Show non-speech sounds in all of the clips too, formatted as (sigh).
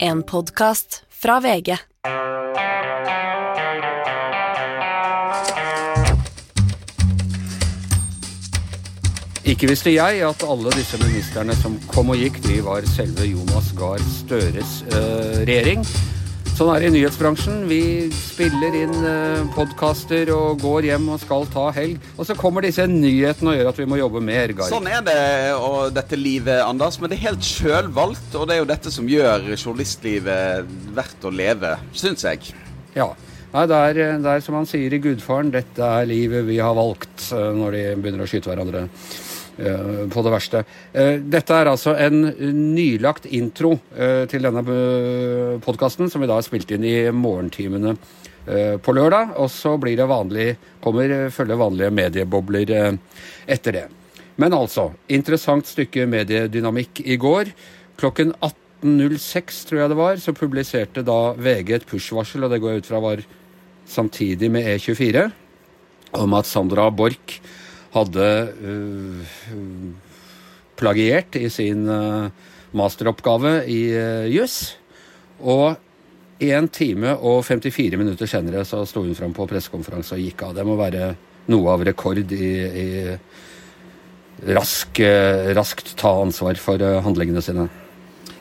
En podkast fra VG. Ikke visste jeg at alle disse ministrene som kom og gikk, de var selve Jonas Gahr Støres uh, regjering. Sånn er det i nyhetsbransjen. Vi spiller inn eh, podkaster og går hjem og skal ta helg. Og så kommer disse nyhetene og gjør at vi må jobbe mer, Gahr. Sånn er det og dette livet, Anders. Men det er helt sjølvalgt, og det er jo dette som gjør journalistlivet verdt å leve, syns jeg. Ja. Nei, det er, det er som han sier i Gudfaren, dette er livet vi har valgt, eh, når de begynner å skyte hverandre på det verste. Eh, Dette er altså en nylagt intro eh, til denne podkasten, som vi da har spilt inn i morgentimene eh, på lørdag. Og så blir det vanlig, kommer følge vanlige mediebobler eh, etter det. Men altså, interessant stykke mediedynamikk i går. Klokken 18.06, tror jeg det var, så publiserte da VG et push-varsel, og det går jeg ut fra var samtidig med E24, om at Sandra Borch hadde øh, plagiert i sin øh, masteroppgave i øh, juss. Og en time og 54 minutter senere så sto hun fram på pressekonferanse og gikk av. Det må være noe av rekord i, i rask, raskt ta ansvar for handlingene sine.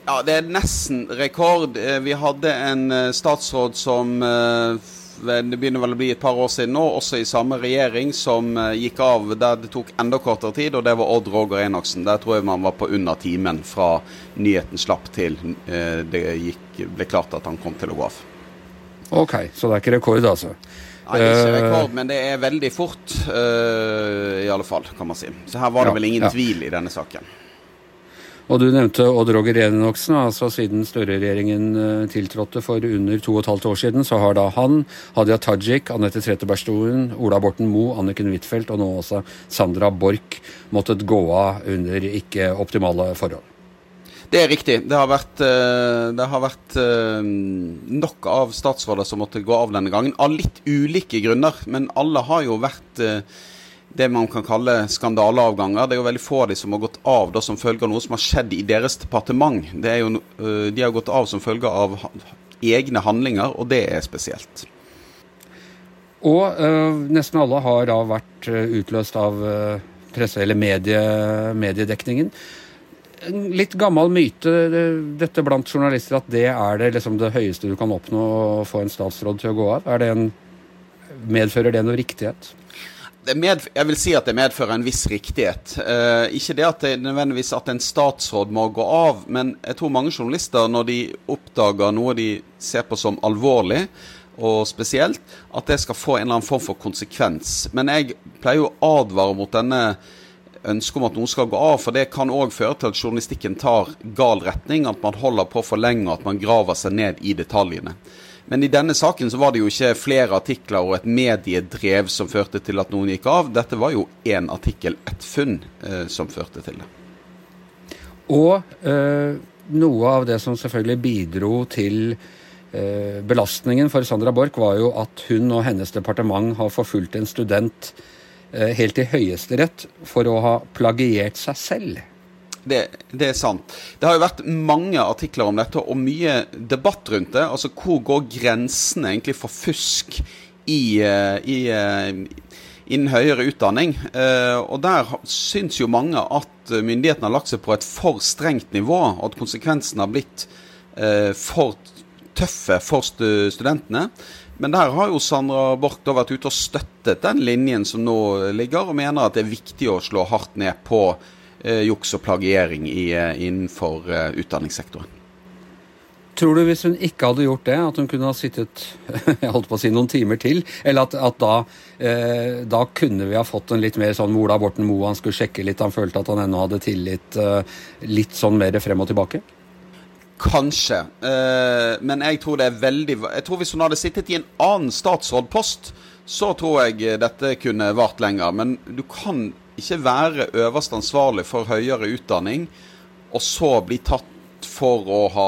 Ja, det er nesten rekord. Eh, Vi hadde en eh, statsråd som eh, Det begynner vel å bli et par år siden nå, også i samme regjering, som eh, gikk av der det tok enda kortere tid, og det var Odd Roger Enoksen. Der tror jeg man var på under timen fra nyheten slapp til eh, det gikk, ble klart at han kom til å gå av. Ok, så det er ikke rekord, altså. Nei, det er ikke Eh, rekord, men det er veldig fort, i alle fall, kan man si. Så her var det Ja, vel ingen ja. tvil i denne saken. Og du nevnte Odd Roger Enoksen. altså Siden Støre-regjeringen eh, tiltrådte for under to og et halvt år siden, så har da han, Hadia Tajik, Anette Trettebergstuen, Ola Borten Moe, Anniken Huitfeldt og nå også Sandra Borch måttet gå av under ikke optimale forhold. Det er riktig. Det har vært, eh, det har vært eh, nok av statsråder som måtte gå av denne gangen, av litt ulike grunner. Men alle har jo vært det man kan kalle skandaleavganger. Det er jo veldig få av de som har gått av da, som følge av noe som har skjedd i deres departement. Jo, eh, de har gått av som følge av egne handlinger, og det er spesielt. Og øh, nesten alle har da vært eh, utløst av presse- eller medie, mediedekningen. En litt gammel myte dette blant journalister at det er det, liksom det høyeste du kan oppnå å få en statsråd til å gå av. Er det en, medfører det noe riktighet? Med, jeg vil si at det medfører en viss riktighet. Eh, ikke det at det nødvendigvis at en statsråd må gå av, men jeg tror mange journalister, når de oppdager noe de ser på som alvorlig og spesielt, at det skal få en eller annen form for konsekvens. Men jeg pleier å advare mot denne ønsket om at noen skal gå av, for det kan òg føre til at journalistikken tar gal retning, at man holder på for lenge, og at man graver seg ned i detaljene. Men i denne saken så var det jo ikke flere artikler og et mediedrev som førte til at noen gikk av. Dette var jo én artikkel, ett funn, eh, som førte til det. Og eh, noe av det som selvfølgelig bidro til eh, belastningen for Sandra Borch, var jo at hun og hennes departement har forfulgt en student eh, helt til Høyesterett for å ha plagiert seg selv. Det. Det er sant. Det har jo vært mange artikler om dette, og mye debatt rundt det. Altså hvor går grensene egentlig for fusk i, eh, i, eh, innen høyere utdanning? Eh, Og der syns jo mange at myndighetene har lagt seg på et for strengt nivå, og at konsekvensene har blitt for tøffe for studentene. Men der har jo Sandra Borch da vært ute og støttet den linjen som nå ligger, og mener at det er viktig å slå hardt ned på juks og plagiering i, eh, innenfor eh, utdanningssektoren. Tror du hvis hun ikke hadde gjort det, at hun kunne ha sittet (laughs) jeg holdt på å si noen timer til? Eller at, at da, eh, da kunne vi ha fått en litt mer sånn Ola Borten Moe, han skulle sjekke litt, han følte at han ennå hadde tillit eh, litt sånn mer frem og tilbake? Kanskje. Eh, men jeg tror det er veldig Jeg tror hvis hun hadde sittet i en annen statsrådpost, så tror jeg dette kunne vart lenger. Men du kan ikke være øverst ansvarlig for høyere utdanning, og så bli tatt for å ha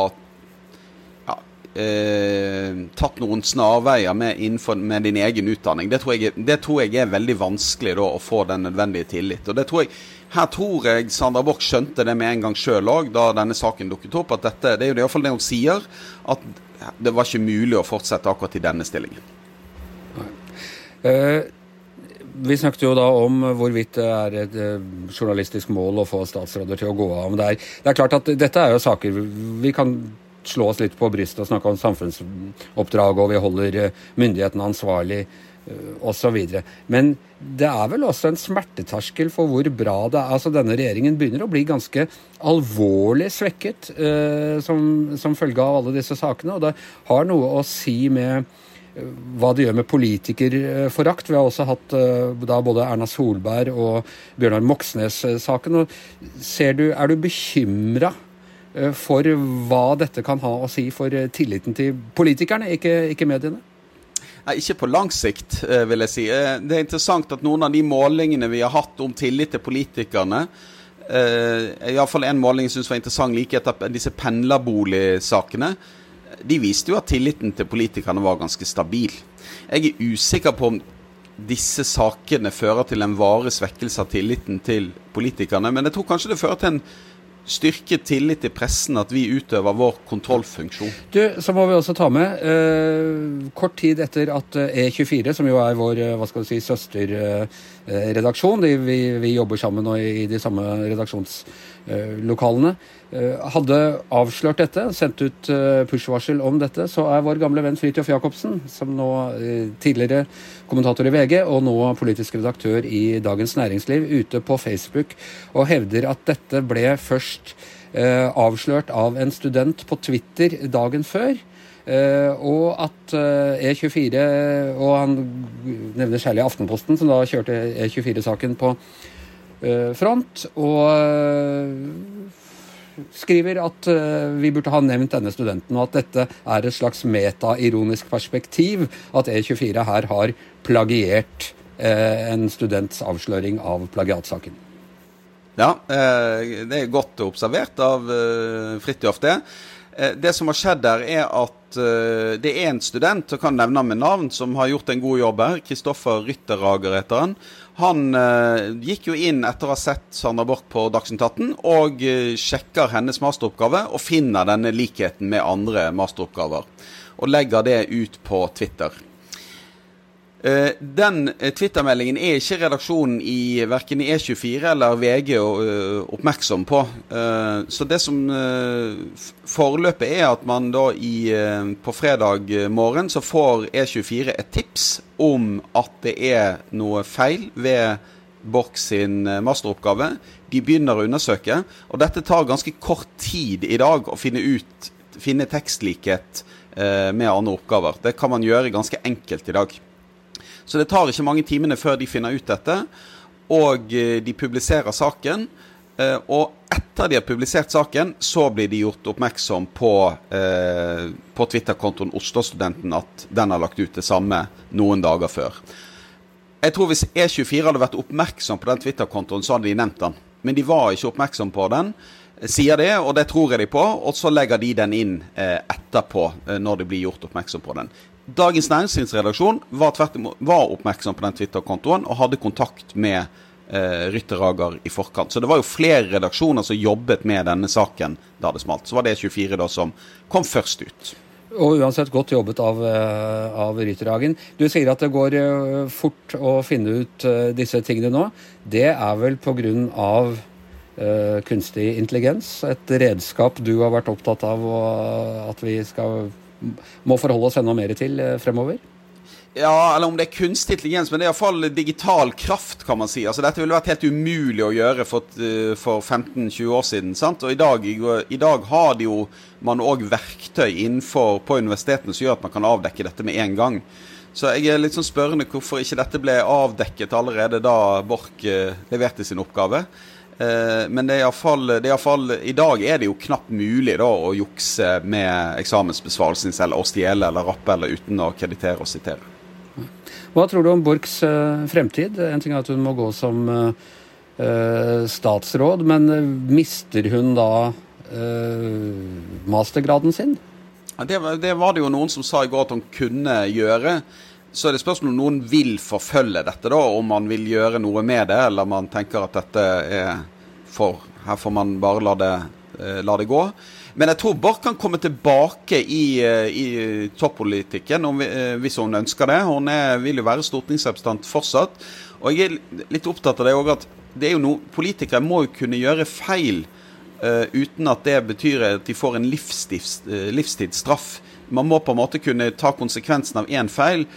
ja, eh, tatt noen snarveier med, innenfor, med din egen utdanning. Det tror, jeg, det tror jeg er veldig vanskelig da, å få den nødvendige tillit. Og det tror jeg Her tror jeg Sandra Borch skjønte det med en gang sjøl òg, da denne saken dukket opp. at dette, Det er jo iallfall det hun sier, at det var ikke mulig å fortsette akkurat i denne stillingen. Uh, vi snakket jo da om hvorvidt det er et uh, journalistisk mål å få statsråder til å gå av. Det er, det er klart at dette er jo saker vi kan slå oss litt på brystet og snakke om samfunnsoppdrag, og vi holder uh, myndighetene ansvarlig osv. Men det er vel også en smerteterskel for hvor bra det er. Altså Denne regjeringen begynner å bli ganske alvorlig svekket eh, som, som, følge av alle disse sakene. Og det har noe å si med hva det gjør med politikerforakt. Vi har også hatt eh, da både Erna Solberg og Bjørnar Moxnes-saken. Er du bekymra eh, for hva dette kan ha å si for eh, tilliten til politikerne, ikke, ikke mediene? Nei, Ikke på lang sikt, vil jeg si. Det er interessant at noen av de målingene vi har hatt om tillit til politikerne, iallfall en måling jeg syns var interessant like etter disse pendlerboligsakene, de viste jo at tilliten til politikerne var ganske stabil. Jeg er usikker på om disse sakene fører til en varig svekkelse av tilliten til politikerne, men jeg tror kanskje det fører til en styrket tillit til pressen, at vi utøver vår kontrollfunksjon. Du, Så må vi også ta med, eh, kort tid etter at E24, som jo er vår eh, hva skal du si, søsterredaksjon, eh, vi, vi, jobber sammen nå i de samme redaksjonslokalene, Eh, hadde avslørt dette, sendt ut eh, push-varsel om dette, så er vår gamle venn Fridtjof Jacobsen, som nå eh, tidligere kommentator i VG og nå politisk redaktør i Dagens Næringsliv, ute på Facebook og hevder at dette ble først avslørt av en student på Twitter dagen før. og at E24, og han nevner særlig Aftenposten, som da kjørte E24-saken på front, og skriver at uh, vi burde ha nevnt denne studenten, og at dette er et slags meta-ironisk perspektiv. At E24 her har plagiert uh, en students avsløring av plagiatsaken. Ja, uh, det er godt observert av Fridtjof, det. Det som har skjedd der, er at det er en student, og kan nevne med navn, som har gjort en god jobb her. Kristoffer Rytterager heter han. Han uh, gikk jo inn etter å ha sett Sandra Borch på Dagsnytt 18 og uh, sjekker hennes masteroppgave og finner denne likheten med andre masteroppgaver. Og legger det ut på Twitter. Uh, den Twitter-meldingen er ikke redaksjonen i verken i E24 eller VG uh, oppmerksom på. Så det som forløpet er at man da i, på fredag morgen så får E24 et tips om at det er noe feil ved Borch sin masteroppgave. De begynner å undersøke, og dette tar ganske kort tid i dag å finne ut finne tekstlikhet med andre oppgaver. Det kan man gjøre ganske enkelt i dag. Så det tar ikke mange timene før de finner ut dette. Og eh, de publiserer saken. Eh, og etter de har publisert saken, så blir de gjort oppmerksom på, eh, på Twitter-kontoen Oslo-studenten at den har lagt ut det samme noen dager før. Jeg tror Hvis E24 hadde vært oppmerksom på den Twitter-kontoen, så hadde de nevnt den. Men de var ikke oppmerksom på den. Sier det, og det tror jeg de på. Og så legger de den inn eh, etterpå, eh, når de blir gjort oppmerksom på den. Dagens Næringslivs redaksjon var, var oppmerksom på den Twitter-kontoen og hadde kontakt med eh, Rytterager i forkant. Så det var jo flere redaksjoner som jobbet med denne saken da det smalt. Så var det 24 da som kom først ut. Og uansett godt jobbet av, eh, av Rytterhagen. Du sier at det går eh, fort å finne ut eh, disse tingene nå. Det er vel pga. Uh, kunstig intelligens, et redskap du har vært opptatt av at vi skal må forholde oss enda mer til eh, fremover? Ja, eller om det er kunstig intelligens, men det er iallfall digital kraft, kan man si. Altså, dette ville vært helt umulig å gjøre for, eh, for 15-20 år siden. sant? Og i dag, i dag har jo man òg verktøy innenfor på universitetene som gjør at man kan avdekke dette med en gang. Så jeg er litt sånn spørrende hvorfor ikke dette ble avdekket allerede da Borch eh, leverte sin oppgave. Eh, men det er iallfall I dag er det jo knapt mulig da å jukse med eksamensbesvarelsen eller å stjele eller rappe eller uten å kreditere og sitere. Hva tror du om Borchs uh, fremtid? En ting er at hun må gå som uh, statsråd, men mister hun da mastergraden sin? Det, det, var det jo noen som sa i går at hun kunne gjøre. Så er det spørsmål om noen vil forfølge dette, da, om man vil gjøre noe med det, eller man tenker at dette er for Her får man bare la det, eh, la det gå. Men jeg tror Borch kan komme tilbake i, eh, i toppolitikken om, hvis hun ønsker det. Hun er, vil jo være stortingsrepresentant fortsatt. Og jeg er litt opptatt av det òg at det er jo noe, politikere må jo kunne gjøre feil uh, uten at det betyr at de får en livstids, livstidsstraff. Man må på en måte kunne ta konsekvensen av én feil,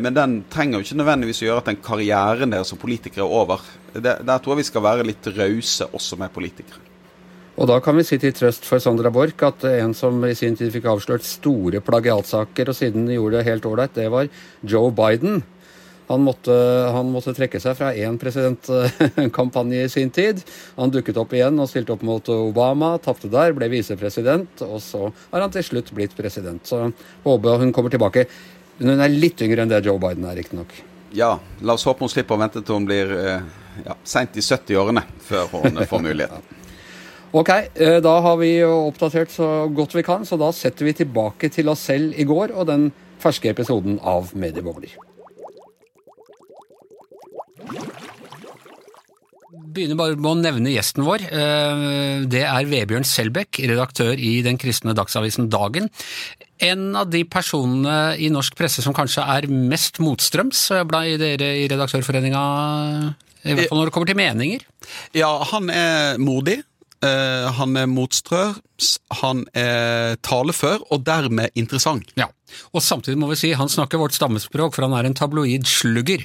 men den trenger jo ikke nødvendigvis å gjøre at den karrieren deres som politikere er over. Der tror jeg vi skal være litt rause også med politikere. Og da kan vi si til trøst for Sandra Borch at en som i sin tid fikk avslørt store plagiatsaker og siden gjorde det helt ålreit, det var Joe Biden. Han måtte, han måtte, trekke seg fra én presidentkampanje i sin tid. Han dukket opp igjen og stilte opp mot Obama, tapte der, ble visepresident, og så har han til slutt blitt president. Så håper hun kommer tilbake. Hun er litt yngre enn det Joe Biden er, riktignok. Ja, la oss håpe hun slipper å vente til hun blir eh, ja, seint i 70-årene før hun får muligheten. (laughs) Ok, eh, da har vi oppdatert så godt vi kan, så da setter vi tilbake til oss selv i går og den ferske episoden av Mediebobler. Begynner bare med å nevne gjesten vår. Eh, det er Vebjørn Selbekk, redaktør i den kristne dagsavisen Dagen. En av de personene i norsk presse som kanskje er mest motstrøms eh, blant dere i Redaktørforeninga, i hvert fall når det kommer til meninger? Ja, han er modig. Uh, han er motstrøms, han er talefør, og dermed interessant. Ja, og samtidig må vi si han snakker vårt stammespråk, for han er en tabloid slugger.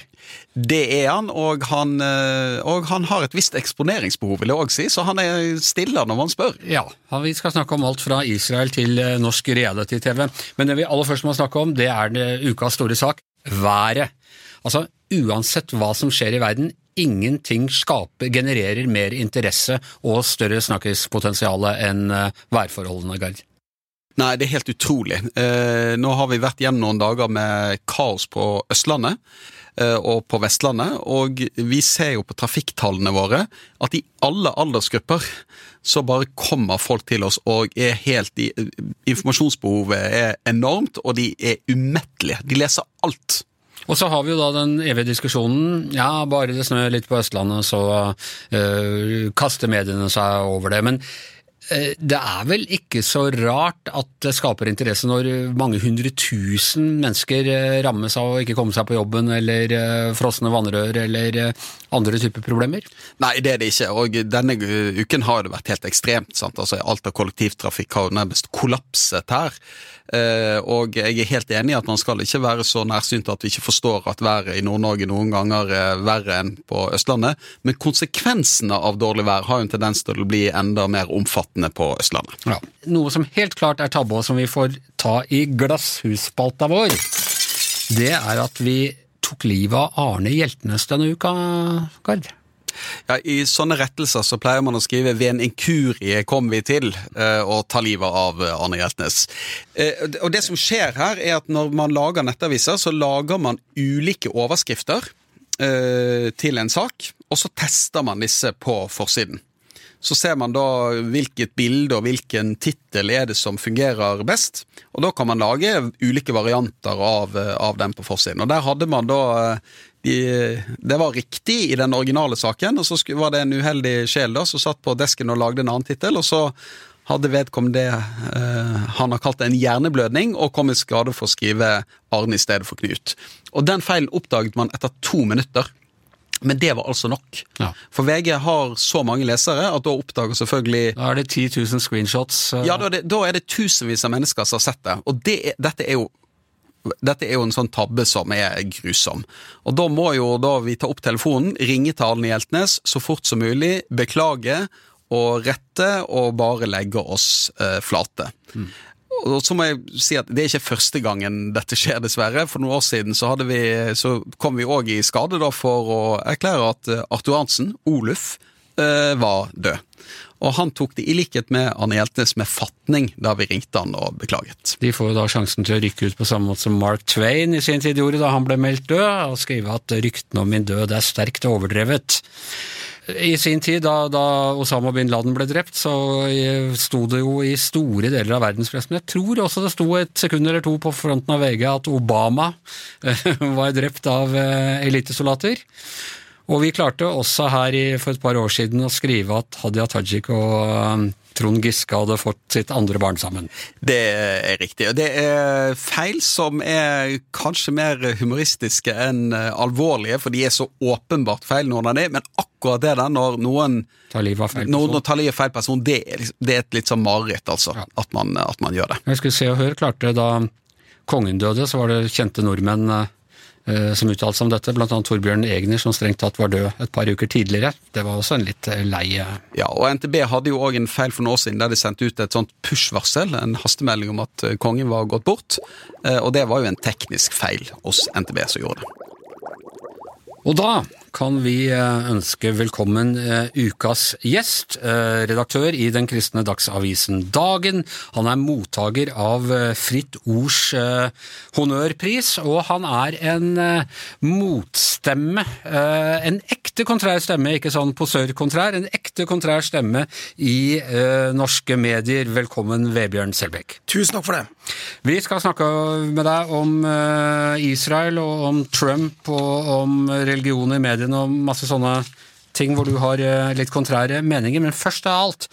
Det er han, og han, uh, og han har et visst eksponeringsbehov, vil jeg òg si, så han er stille når man spør. Ja, vi skal snakke om alt fra Israel til uh, norsk reality-TV, men det vi aller først må snakke om, det er ukas store sak, været. Altså, uansett hva som skjer i verden, ingenting skaper, genererer mer interesse og større snakkespotensial enn eh, værforholdene, Gard? Nei, det er helt utrolig. Eh, nå har vi vært gjennom noen dager med kaos på Østlandet eh, og på Vestlandet, og vi ser jo på trafikktallene våre at i alle aldersgrupper så bare kommer folk til oss og er helt i Informasjonsbehovet er enormt, og de er umettelige. De leser alt. Og så har vi jo da den evige diskusjonen ja, bare det snør litt på Østlandet, så uh, kaster mediene seg over det. Men øh, det er vel ikke så rart at det skaper interesse når mange hundre tusen mennesker øh, rammes av å ikke komme seg på jobben, eller frosne vannrør, eller andre typer problemer? Nei, det er det ikke. Og denne uken har det vært helt ekstremt. sant? Altså Alt av kollektivtrafikk har nærmest kollapset her. Eh, og jeg er helt enig i at man skal ikke være så nærsynt at vi ikke forstår at været i Nord-Norge noen ganger er verre enn på Østlandet, men konsekvensene av dårlig vær har jo en tendens til å bli enda mer omfattende på Østlandet. Ja. Noe som helt klart er tabbe, og som vi får ta i glasshusspalta vår, det er at vi tok livet av Arne Hjeltnes denne uka, Gard. Ja, I sånne rettelser så pleier man å skrive 'ved en inkurie kom vi til' uh, å ta livet av eh, Arne Hjeltnes. Uh, og det som skjer her, er at når man lager nettaviser, så lager man ulike overskrifter til en sak, og så tester man disse på forsiden. Så ser man da hvilket bilde og hvilken tittel er det som fungerer best. Og da kan man lage ulike varianter av, av den på forsiden. Og der hadde man da de, det var riktig i den originale saken, og så var det en uheldig sjel da, som satt på desken og lagde en annen tittel, og så hadde vedkommende det eh, han har kalt en hjerneblødning, og kom i skade for å skrive Arne i stedet for Knut. Og Den feilen oppdaget man etter to minutter. Men det var altså nok. Ja. For VG har så mange lesere at da oppdager selvfølgelig Da er det 10 000 screenshots. Uh... Ja, da er, det, da er, det, tusenvis av mennesker som har sett det. Og det, dette er jo dette er jo en sånn tabbe som er grusom. Og da må jo da vi ta opp telefonen, ringe til Arne Hjeltnes så fort som mulig, beklage og rette og bare legge oss eh, flate. Mm. Og så må jeg si at Det er ikke første gangen dette skjer, dessverre. For noen år siden så, vi, så kom vi òg i skade da for å erklære at eh, Arthur Arntzen, Oluf, var død. Og han tok det, i likhet med Arne Hjeltnes, med fatning da vi ringte han og beklaget. De får jo da sjansen til å rykke ut på samme måte som Mark Twain i sin tid gjorde da han ble meldt død, og skrive at ryktene om min død er sterkt overdrevet. I sin tid, da, da, Osama bin Laden ble drept, så sto det jo i store deler av verdenspressen Jeg tror også det sto et sekund eller to på fronten av VG at Obama (laughs) var drept av eh, elitesoldater. Og vi klarte også her i, for et par år siden å skrive at Hadia Tajik og um, Trond Giske hadde fått sitt andre barn sammen. Det er riktig. Og det er feil som er kanskje mer humoristiske enn uh, alvorlige, for de er så åpenbart feil, noen av de, men akkurat det der når noen tar livet av feil person, når, når tar livet av feil person det, er, liksom, det er et litt sånn mareritt, altså. Ja. At, man, at, man, gjør det. Jeg skulle Se og høre, klarte da kongen døde, så var det kjente nordmenn Eh, som uttalte seg om dette, bl.a. Torbjørn Egner, som strengt tatt var død et par uker tidligere. Det var også en litt eh, lei Ja, og NTB hadde jo òg en feil for noen år siden der de sendte ut et sånt push-varsel, en hastemelding om at eh, kongen var gått bort. Og det var jo en teknisk feil hos NTB som gjorde det. Og da kan vi eh, ønske velkommen eh, ukas gjest, eh, redaktør i den kristne dagsavisen Dagen. Han er mottaker av Fritt Ords honnørpris, og han er en motstemme. En ekte kontrær stemme, ikke sånn posør-kontrær, en ekte kontrær stemme i norske medier. Velkommen, Vebjørn Selbekk. Tusen takk for det. Vi skal snakke med deg om Israel og om Trump og om religion i mediene og masse sånne ting hvor du har eh, litt kontrære meninger. Men først av alt,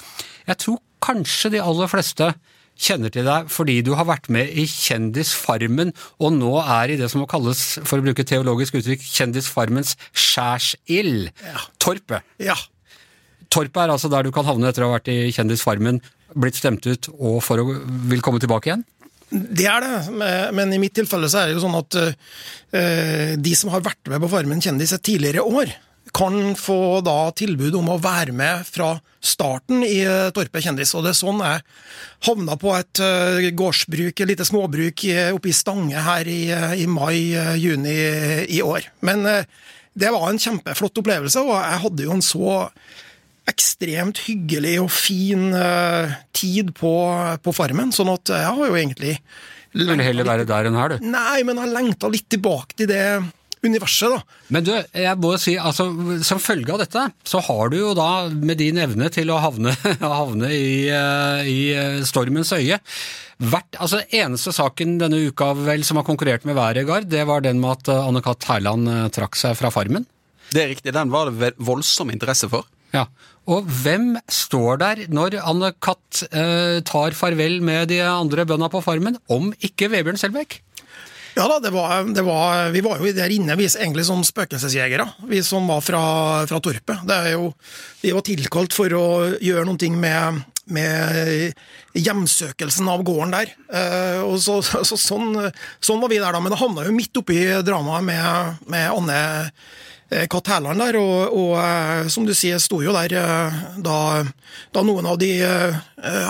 jeg tror kanskje de aller fleste kjenner til deg fordi du har vært med i Kjendisfarmen, og nå er i det som må kalles, for å bruke teologisk uttrykk, Kjendisfarmens skjærsild. Ja. Torpet. Ja. Torpet er altså der du kan havne etter å ha vært i Kjendisfarmen, blitt stemt ut og for å vil komme tilbake igjen? Det er det, men i mitt tilfelle så er det jo sånn at uh, de som har vært med på Farmen kjendis et tidligere år, kan få da tilbud om å være med fra starten i uh, Torpet kjendis. Og det er sånn jeg havna på et gårdsbruk, et lite småbruk oppe i Stange her i, i mai-juni i år. Men det var en kjempeflott opplevelse, og jeg hadde jo en så ekstremt hyggelig og fin uh, tid på, på, Farmen, sånn at jeg har jo egentlig Du vil heller være der enn her, du? Nei, men jeg har lengta litt tilbake til det universet, da. Men du, jeg må si, altså, som følge av dette, så har du jo da, med din evne til å havne, (laughs) havne i, uh, i stormens øye vært, altså Eneste saken denne uka vel som har konkurrert med været, Gard, det var den med at Anne Kat. Hærland trakk seg fra Farmen? Det er riktig, den var det voldsom interesse for. Ja, Og hvem står der når Anne-Kat. Eh, tar farvel med de andre bøndene på Farmen, om ikke Vebjørn Selbekk? Ja da, det var, det var, vi var jo der inne vi egentlig som spøkelsesjegere, vi som var fra, fra Torpet. Det er jo, vi var tilkalt for å gjøre noe med, med hjemsøkelsen av gården der. Eh, og så, så, sånn, sånn, var vi der, da. Men det havna jo midt oppi dramaet med, med Anne Katt Hærland der, og, og, eh, som du sier, sto jo der eh, da, da noen av de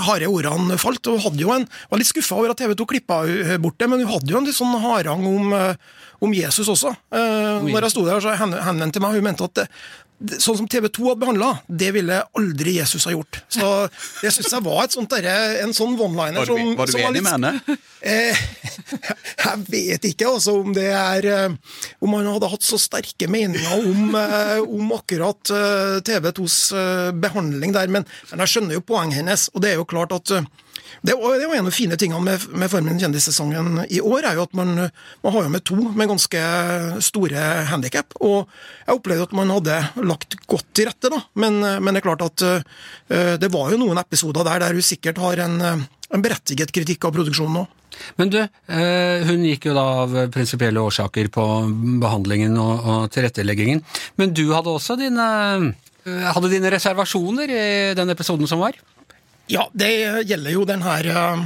harde ordene falt. og hadde jo en, Var litt skuffa over at TV 2 klippa bort det, men hun hadde jo en litt sånn harang om, om Jesus også. Når jeg sto der, så henvendte meg, hun mente at sånn som TV 2 hadde behandla, det ville aldri Jesus ha gjort. Så det syns jeg var sånt der, en sånn one-liner som Var du, enig med henne? (laughs) Eh, jeg vet ikke altså om det er eh, Om han hadde hatt så sterke meninger om, eh, om akkurat eh, TV 2s behandling der, men, men jeg skjønner jo poenget hennes. Og det er jo klart at det var, det var en av de fine tingene med, med Farmen kjendissesongen i år, er jo at man, man har jo med to med ganske store handikap. Og jeg opplevde at man hadde lagt godt til rette, da. Men, men det er klart at uh, det var jo noen episoder der der hun sikkert har en, en berettiget kritikk av produksjonen òg. Men du, eh, hun gikk jo da av prinsipielle årsaker på behandlingen og, tilretteleggingen. Men du hadde også dine, eh, hadde dine reservasjoner i den episoden som var? Ja, det gjelder jo den her eh,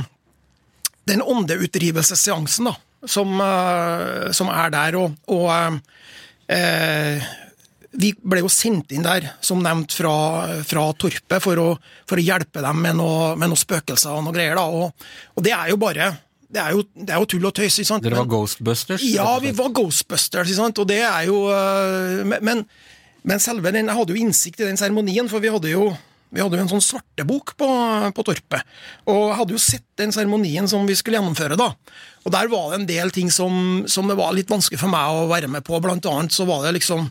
Den åndeutdrivelsesseansen, da, som, eh, som, er der. Og, og eh, vi ble jo sendt inn der, som nevnt, fra, fra Torpet for å, for å, hjelpe dem med noen noe spøkelser og noe greier. da, og, og det er jo bare det er, jo, det er jo, tull og tøys. ikke sant? Dere var Ghostbusters? Ja, vi var Ghostbusters. ikke sant? Og det er jo Men, men selve den, jeg hadde jo innsikt i den seremonien, for vi hadde jo Vi hadde jo en sånn svartebok på, på Torpet. Og hadde jo sett den seremonien som vi skulle gjennomføre da. Og der var det en del ting som, som det var litt vanskelig for meg å være med på. Blant annet så var det liksom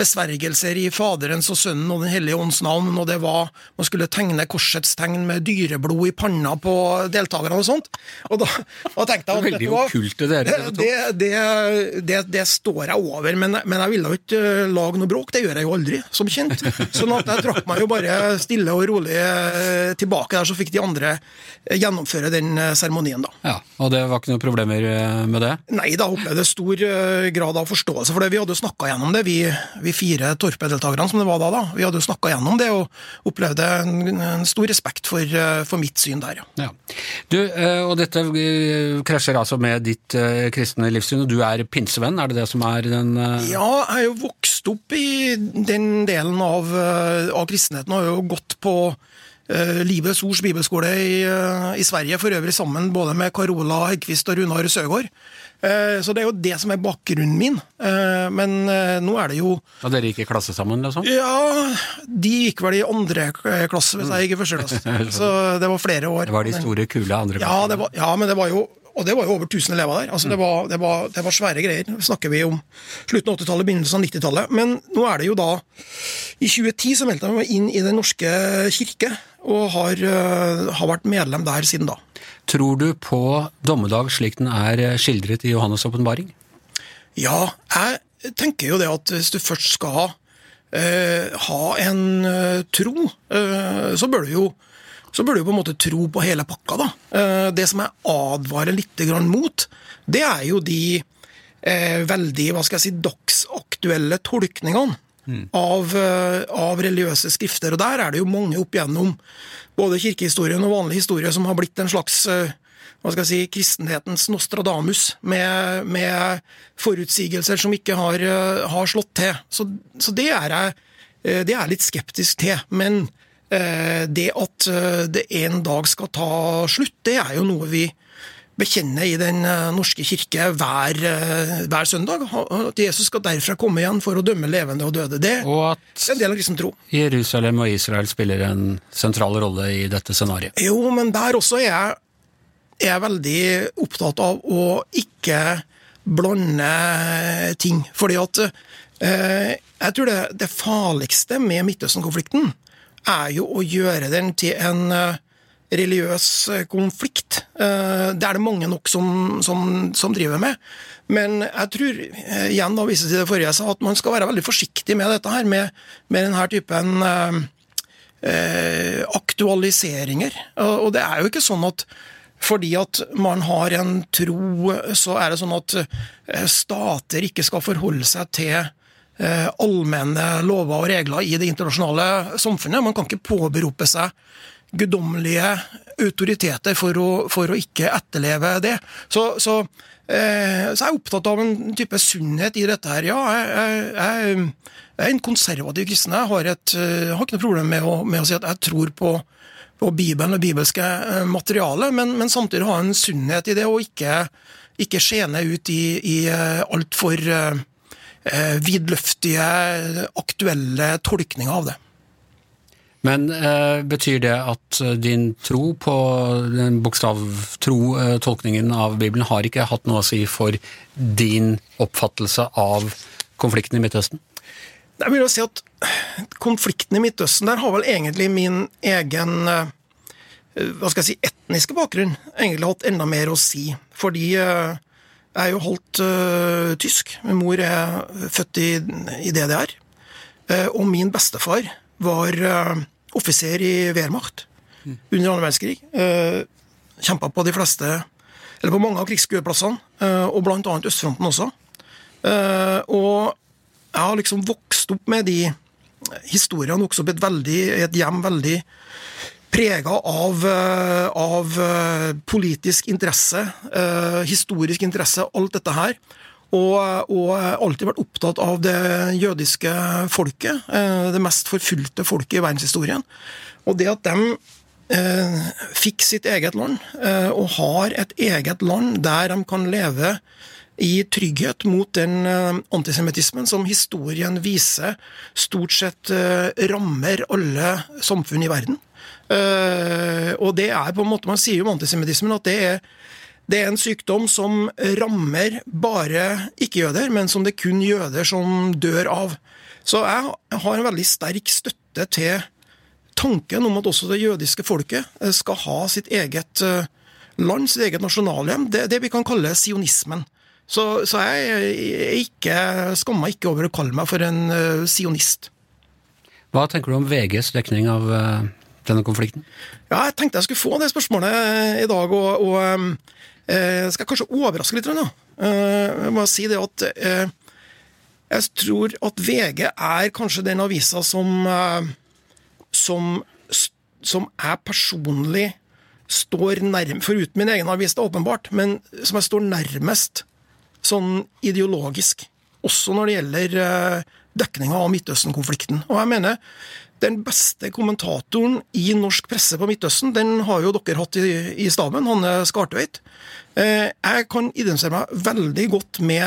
besvergelser i Faderens og Sønnen og Den hellige ånds navn, og det var Man skulle tegne korsets tegn med dyreblod i panna på deltakerne og sånt. Og da, da tenkte jeg at Veldig okkulte dere, det, det, det, det, står jeg over, men, men jeg ville jo ikke eh, lage noe bråk. Det gjør jeg jo aldri, som kjent. Sånn at jeg trakk meg jo bare stille og rolig eh, tilbake der, så fikk de andre eh, gjennomføre den seremonien, da. Ja, Og det var ikke noen problemer med det? Nei, da opplevde jeg stor grad av forståelse for det. Vi hadde jo snakka gjennom det, vi, vi fire Torpe-deltakerne som det var da. da. Vi hadde jo snakka gjennom det og opplevde en, stor respekt for, for, mitt syn der, ja. ja. Du, og dette krasjer altså med ditt kristne livssyn, og du er pinsevenn, er det det som er den Ja, jeg er jo vokst opp i den delen av, av kristenheten, og har jo gått på Livets Ords bibelskole i, i, Sverige, for øvrig sammen både med Carola Heggquist og Runar Søgaard. Uh, så det er jo det som er bakgrunnen min. Men nå er det jo Og dere gikk i klasse sammen, liksom? Ja, de gikk vel i andre klasse, hvis jeg gikk i første (laughs) klasse. Så det var flere år. Det var de store, kule andre klasse? Ja, ja, men det var jo og det var jo over 1000 elever der. Altså, det, var, det, var, det, var, svære greier. snakker vi om slutten av 80-tallet, begynnelsen av 90-tallet. Men nå er det jo da I 2010 så meldte jeg meg inn i Den norske kirke, og har, har vært medlem der siden da. Tror du på dommedag slik den er skildret i Johannes' åpenbaring? Ja, jeg tenker jo det at hvis du først skal eh, ha en tro, tro, så bør du jo så bør du på en måte tro på hele pakka. da. Eh, det som jeg advarer litt mot, det er jo de eh, veldig hva skal jeg si, dagsaktuelle tolkningene mm. av, eh, av, religiøse skrifter. Og der er det jo mange opp igjennom både kirkehistorien og vanlig historie som har blitt en slags eh, hva skal jeg si, kristenhetens Nostradamus, med, med forutsigelser som ikke har, eh, har slått til. Så, så det, er jeg, eh, det er litt skeptisk til. Men det at det en dag skal ta slutt, det er jo noe vi bekjenner i Den eh, norske kirke hver, hver, søndag. At Jesus skal derfra komme igjen for å dømme levende og døde. Det og er en del av kristen tro. Jerusalem og Israel spiller en sentral rolle i dette scenarioet. Jo, men der også er jeg, er jeg veldig opptatt av å ikke blande ting. Fordi at eh, jeg tror det, det farligste med Midtøsten-konflikten er jo å gjøre den til en eh, religiøs eh, konflikt. Eh, det er det mange nok som, som, som driver med. Men jeg tror, igjen da viser til det forrige jeg sa, at man skal være veldig forsiktig med dette her, med, med denne typen eh, aktualiseringer. Og det er jo ikke sånn at fordi at man har en tro, så er det sånn at stater ikke skal forholde seg til Eh, allmenne lover og regler i det internasjonale samfunnet. Man kan ikke påberope seg guddommelige autoriteter for å, for å, ikke etterleve det. Så, så, eh, så, jeg er opptatt av en type sunnhet i dette her. Ja, jeg, jeg, jeg er en konservativ kristen. Jeg har, et, jeg har ikke noe problem med å, med å, si at jeg tror på, på Bibelen og bibelske eh, materiale, men, men, samtidig ha en sunnhet i det, og ikke, ikke skjene ut i, i altfor eh, vidløftige, aktuelle tolkninger av det. Men eh, betyr det at eh, din tro på den bokstavtro-tolkningen eh, av Bibelen har ikke hatt noe å si for din oppfattelse av konflikten i Midtøsten? Jeg vil jo si at konflikten i Midtøsten der har vel egentlig min egen eh, hva skal jeg si, etniske bakgrunn egentlig hatt enda mer å si. Fordi eh, jeg er jo halvt uh, tysk. Min mor er født i, i DDR. Uh, eh, og min bestefar var uh, offiser i Wehrmacht under annen verdenskrig. Uh, Kjempa på de fleste, eller på mange av krigsskueplassene, uh, og annet østfronten også. og jeg har liksom vokst opp med de historiene, i et, veldig, et hjem veldig prega av, eh, av, eh, politisk interesse, eh, historisk interesse, alt dette her. Og, og alltid vært opptatt av det jødiske folket, det mest forfulgte folket i verdenshistorien. Og det at de eh, fikk sitt eget land, eh, og har et eget land der de kan leve i trygghet mot den antisemittismen som historien viser stort sett rammer alle samfunn i verden. Og det er på en måte, Man sier jo om antisemittismen at det er det er en sykdom som rammer bare ikke-jøder, men som det er kun jøder som dør av. Så jeg har en veldig sterk støtte til tanken om at også det jødiske folket eh, skal ha sitt eget eh, land, sitt eget nasjonalhjem. Det, det vi kan kalle sionismen. Så, så jeg ikke, skammer meg ikke over å kalle meg for en uh, sionist. Hva tenker du om VGs dekning av uh, denne konflikten? Ja, Jeg tenkte jeg skulle få det spørsmålet i dag. og, og um, jeg skal kanskje overraske litt. Da. Jeg må si det at jeg tror at VG er kanskje den avisa som, som, som jeg personlig står nærmest Foruten min egen avis, det er åpenbart, men som jeg står nærmest sånn ideologisk. Også når det gjelder dekninga av Midtøsten-konflikten. Og jeg mener den beste kommentatoren i norsk presse på Midtøsten, den har jo dere hatt i, i staben, Hanne Skartveit. Eh, jeg kan identifisere meg veldig godt med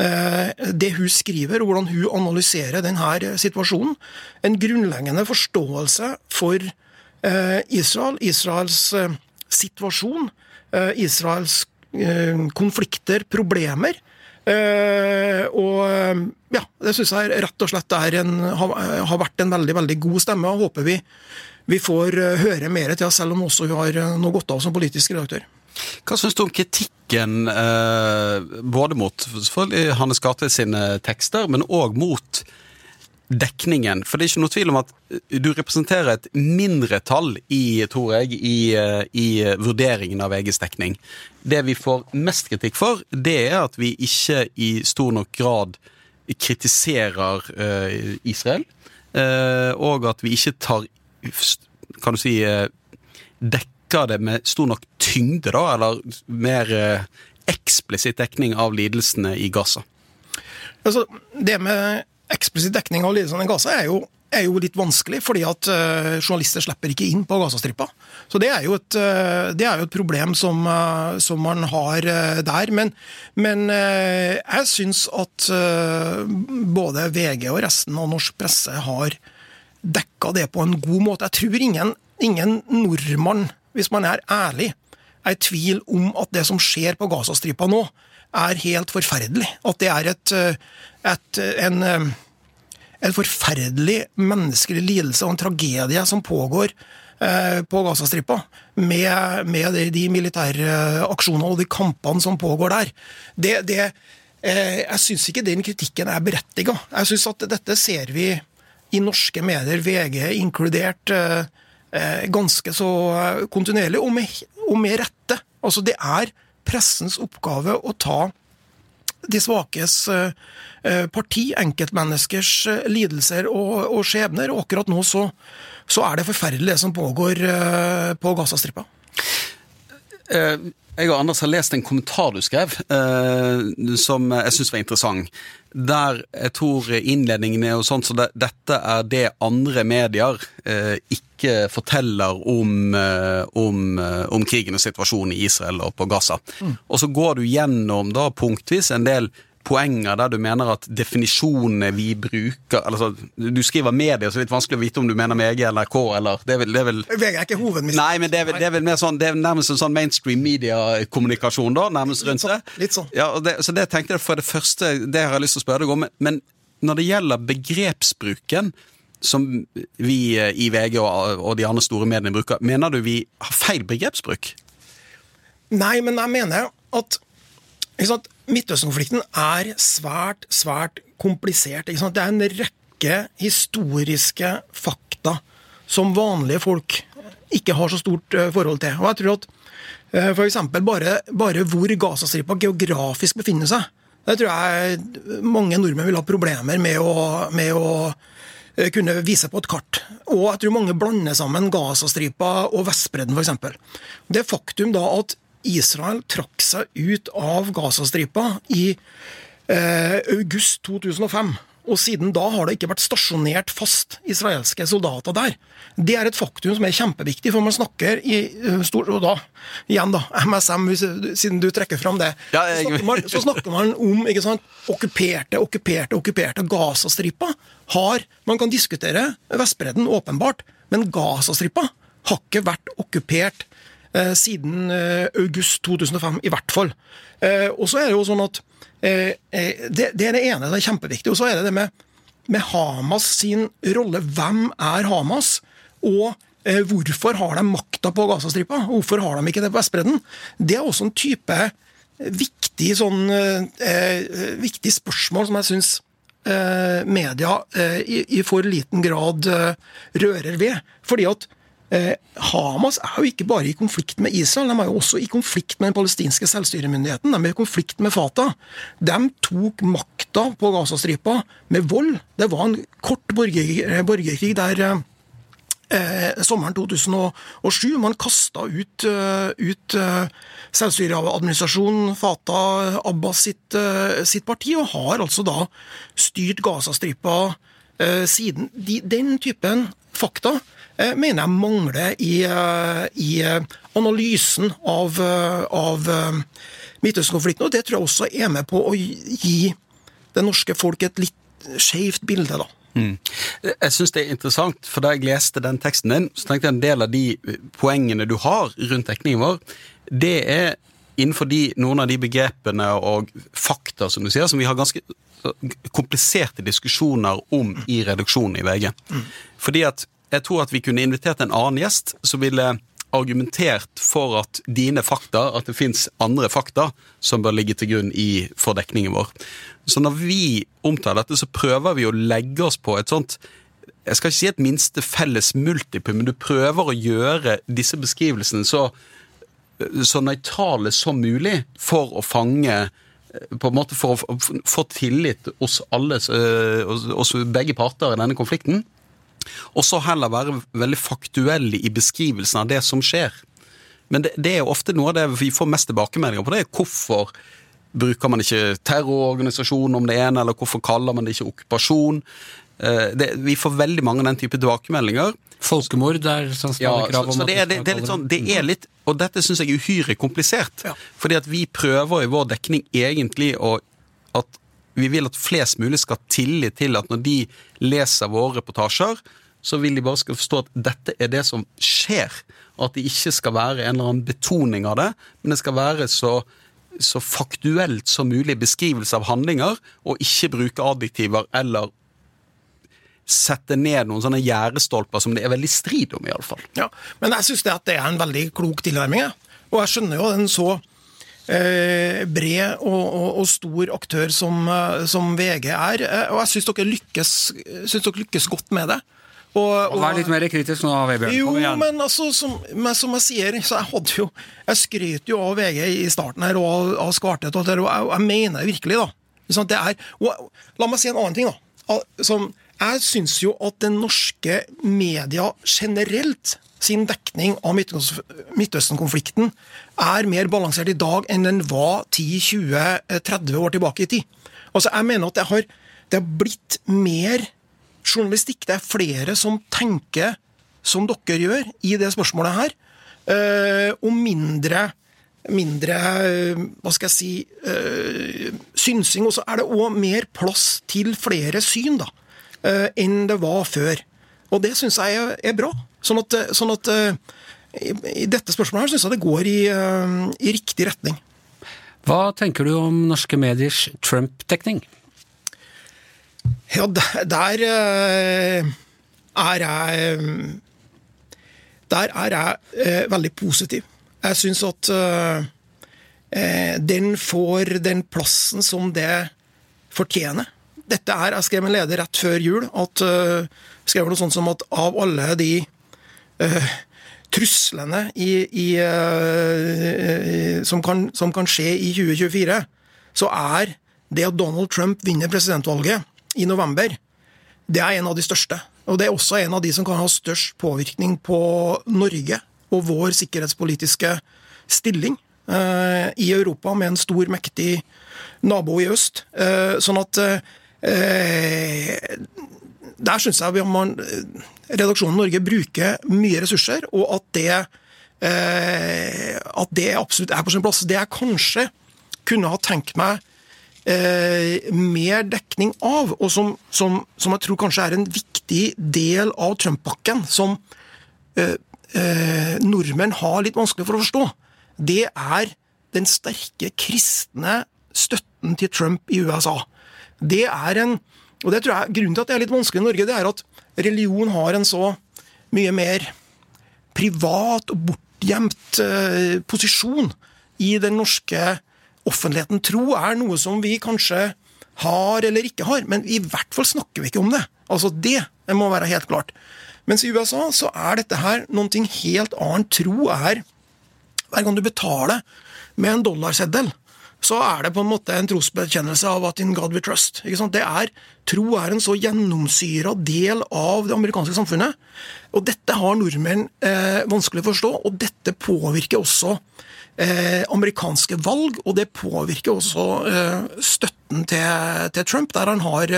eh, det hun skriver, og hvordan hun analyserer denne situasjonen. En grunnleggende forståelse for eh, Israel, Israels situasjon, Israels konflikter, problemer. Uh, og ja, det syns jeg rett og slett en, har, har, vært en veldig veldig god stemme. og Håper vi, vi får uh, høre mer til oss, selv om også hun har uh, noe godt av som politisk redaktør. Hva syns du om kritikken både mot Hannes Gate sine tekster, men òg mot dekningen. For det er ikke noe tvil om at eh, du representerer et mindretall i, tror jeg, i, eh, i vurderingen av VGs dekning. Det vi får mest kritikk for, det er at vi ikke i stor nok grad kritiserer uh, Israel. Uh, og at vi ikke tar Kan du si uh, Dekker det med stor nok tyngde, da, eller mer eksplisitt dekning av lidelsene i Gaza. Altså, det med eksplisitt dekning av lidelsene i Gaza er jo, er jo, litt vanskelig, fordi at uh, journalister slipper ikke inn på Gazastripa. Så det er jo et, det er jo et problem som, uh, som man har der. Men, men jeg syns at både VG og resten av norsk presse har dekka det på en god måte. Jeg tror ingen, ingen nordmann, hvis man er ærlig, er i tvil om at det som skjer på Gazastripa nå, er helt forferdelig. At det er et, et en en forferdelig menneskelig lidelse og en tragedie som pågår eh, på Gazastripa, med, med de, militære aksjonene og de kampene som pågår der. Det, det, eh, jeg syns ikke den kritikken er berettiga. Jeg syns at dette ser vi i norske medier, VG inkludert, eh, ganske så kontinuerlig, og med, og med rette. Altså, det er pressens oppgave å ta de svakes eh, eh, parti, enkeltmenneskers eh, lidelser og, og skjebner. Og akkurat nå så, så, er det forferdelig det som pågår på Gazastripa. Jeg og Anders har lest en kommentar du skrev, som jeg syns var interessant. Der jeg tror innledningen er jo sånn så det, dette er det andre medier ikke forteller om, om, om krigen og situasjonen i Israel og på Gaza. Mm. Og så går du gjennom da punktvis en del poenger der du mener at definisjonene vi bruker altså, Du skriver medier, så det er litt vanskelig å vite om du mener VG eller NRK eller det er vel, det er vel VG er ikke hovedmisjon. Nei, men det er, det er vel mer sånn Det er nærmest en sånn mainstream media-kommunikasjon, da, nærmest rundt det. Litt sånn. Ja, det, så det tenkte jeg for det første, det har jeg lyst til å spørre deg om. Men når det gjelder begrepsbruken som vi i VG og, og de andre store mediene bruker, mener du vi har feil begrepsbruk? Nei, men jeg mener at Midtøsten-konflikten er svært, svært komplisert. Det er en rekke historiske fakta som vanlige folk ikke har så stort eh, forhold til. Og jeg tror at for f.eks. Bare, bare hvor Gazastripa geografisk befinner seg, det tror jeg mange nordmenn vil ha problemer med å, med å eh, kunne vise på et kart. Og jeg tror mange blander sammen Gazastripa og Vestbredden, f.eks. Det faktum da at Israel trakk seg ut av Gazastripa i eh, august 2005. og siden da har det ikke vært stasjonert fast israelske soldater der. Det er et faktum som er kjempeviktig, for man snakker i uh, stor, Og da, igjen da, MSM, siden du trekker fram det, Ja, så, snakker man, så snakker man om ikke sant, okkuperte, okkuperte, okkuperte Gazastripa. Har, man kan diskutere Vestbredden, åpenbart, men Gazastripa har ikke vært okkupert eh, siden eh, august 2005, i hvert fall. Eh, og så er det jo sånn at eh, eh, det, er det ene det er kjempeviktig. Og så er det det med, med Hamas sin rolle. Hvem er Hamas? Og eh, hvorfor har de makta på Gazastripa? Hvorfor har de ikke det på Vestbredden? Det er også en type viktig, sånn, eh, eh, viktig spørsmål som jeg syns eh, media eh, i, for liten grad eh, rører ved. Fordi at eh, Hamas er jo ikke bare i konflikt med Israel, de er jo også i konflikt med den palestinske selvstyremyndigheten. De er i konflikt med Fatah. De tok makta på Gazastripa med vold. Det var en kort borger, borgerkrig der eh, eh, sommeren 2007. Man kasta ut, eh, ut uh, selvstyreadministrasjonen, Fatah, Abbas sitt, uh, sitt parti, og har altså da styrt Gazastripa eh, siden. De, den typen fakta eh, mener jeg mangler i, eh, i eh, analysen av, eh, av eh, Midtøsten-konflikten, og det tror jeg også er med på å gi det norske folk et litt skjevt bilde, da. Jeg syns det er interessant, for da jeg leste den teksten din, så tenkte jeg en del av de poengene du har rundt dekningen vår, det er innenfor de, noen av de begrepene og fakta, som du sier, som vi har ganske kompliserte diskusjoner om i reduksjonen i VG. Fordi at jeg tror at vi kunne invitert en annen gjest som ville argumentert for at dine fakta, at det fins andre fakta som bør ligge til grunn i, for dekningen vår. Så når vi omtaler dette, så prøver vi å legge oss på et sånt jeg skal ikke si et minste felles multiplum, men du prøver å gjøre disse beskrivelsene så, så nøytrale som mulig for å fange på en måte For å få tillit hos alle, eh, hos begge parter i denne konflikten. Og så heller være veldig faktuelle i beskrivelsen av det som skjer. Men det, det er jo ofte noe av det vi får mest tilbakemeldinger på. det er Hvorfor bruker man ikke terrororganisasjon om det ene, eller hvorfor kaller man det ikke okkupasjon? Eh, Det, vi får veldig mange av den type tilbakemeldinger. Folkemord er sånn Ja, krav om så så det, er, det, det er litt sånn, det er litt Og dette syns jeg er uhyre komplisert. Ja. Fordi at vi prøver i vår dekning egentlig å At vi vil at flest mulig skal ha tillit til at når de leser våre reportasjer, så vil de bare skal forstå at dette er det som skjer. Og at det ikke skal være en eller annen betoning av det, men det skal være så så faktuelt som mulig beskrivelse av handlinger, og ikke bruke adjektiver eller sette ned noen sånne gjerdestolper som det er veldig strid om, iallfall. Ja, men jeg syns det, det er en veldig klok tilnærming. jeg. Og jeg skjønner jo den så bred og, og, og stor aktør som, eh, som VG er. Eh, og jeg syns dere, lykkes, synes dere lykkes godt med det. Og, Og Vær litt mer kritisk nå, Vebjørn. jo, men altså, som, men som jeg sier, så jeg hadde jo Jeg skrøt jo av VG i starten her, og av, Skartet, og, jeg, jeg mener virkelig, da. Det er, og, la meg si en annen ting, da. Som, jeg syns jo at den norske media generelt sin dekning av Midtøsten-konflikten er mer balansert i dag enn den var 10-20-30 år tilbake i tid. Altså, jeg mener at det har, det har blitt mer journalistikk. Det er flere som tenker som dere gjør i det spørsmålet her, eh, og mindre mindre eh, hva skal jeg si eh, synsing. Og så er det òg mer plass til flere syn da, eh, enn det var før. Og det syns jeg er, bra. Sånn at, eh, sånn at eh, i, i dette spørsmålet her syns jeg det går i, eh, i riktig retning. Hva tenker du om norske mediers Trump-dekning? Ja, der, eh, er jeg Der er jeg eh, veldig positiv. Jeg syns at den får den plassen som det fortjener. Dette er, Jeg skrev en leder rett før jul at skrev noe sånt som at av alle de truslene i, i, eh, som, kan, som kan skje i 2024, så er det at Donald Trump vinner presidentvalget i november, det er en av de største. Og det er også en av de som kan ha størst påvirkning på Norge og vår sikkerhetspolitiske stilling eh, i Europa, med en stor, mektig nabo i øst. Eh, sånn at eh, Der syns jeg man, redaksjonen Norge bruker mye ressurser, og at det, eh, at det absolutt er på sin plass. Det jeg kanskje kunne ha tenkt meg eh, mer dekning av, og som, som, som, jeg tror kanskje er en viktig del av Trump-pakken, som eh, eh, nordmenn har litt vanskelig for å forstå, det er den sterke kristne støtten til Trump i USA. Det er en og det tror jeg, Grunnen til at det er litt vanskelig i Norge, det er at religion har en så mye mer privat og bortgjemt eh, posisjon i den norske offentligheten. Tro er noe som vi kanskje har eller ikke har, men i hvert fall snakker vi ikke om det. Altså Det må være helt klart. Mens i USA så er dette her noe helt annet. Tro er Hver gang du betaler med en dollarseddel, så er det på en måte en trosbekjennelse av at in God we trust. Det er, Tro er en så gjennomsyra del av det amerikanske samfunnet. Og dette har nordmenn eh, vanskelig å forstå, og dette påvirker også eh, amerikanske valg, og det påvirker også eh, støtten til, til, Trump, der han har,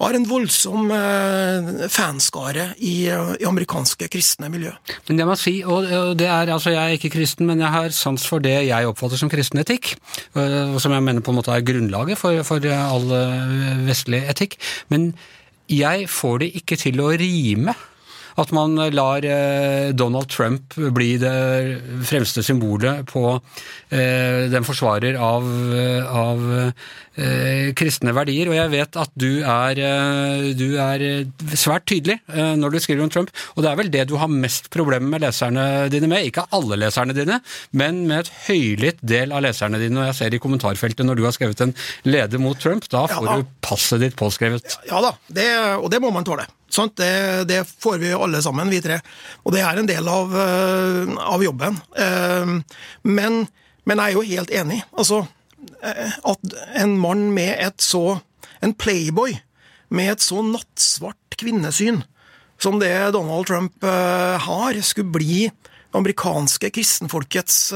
har en voldsom eh, fanskare i, i, amerikanske kristne miljø. Men det må si, og det er, altså Jeg er ikke kristen, men jeg har sans for det jeg oppfatter som kristen etikk, eh, som jeg mener på en måte er grunnlaget for, for all eh, vestlig etikk. Men jeg får det ikke til å rime at man lar eh, Donald Trump bli det fremste symbolet på eh, den forsvarer av, av eh, kristne verdier. Og jeg vet at du er, du er svært tydelig når du skriver om Trump, og det er vel det du har mest problemer med leserne dine med. Ikke alle leserne dine, men med et høylytt del av leserne dine. Og jeg ser i kommentarfeltet når du har skrevet en leder mot Trump, da får ja, du passet ditt påskrevet. Ja da, det, og det må man tåle. Det, det, får vi alle sammen, vi tre. Og det er en del av, eh, av jobben. Eh, men, men, jeg er jo helt enig. Altså, eh, at en mann med et så En playboy med et så nattsvart kvinnesyn som det Donald Trump har, skulle bli amerikanske kristenfolkets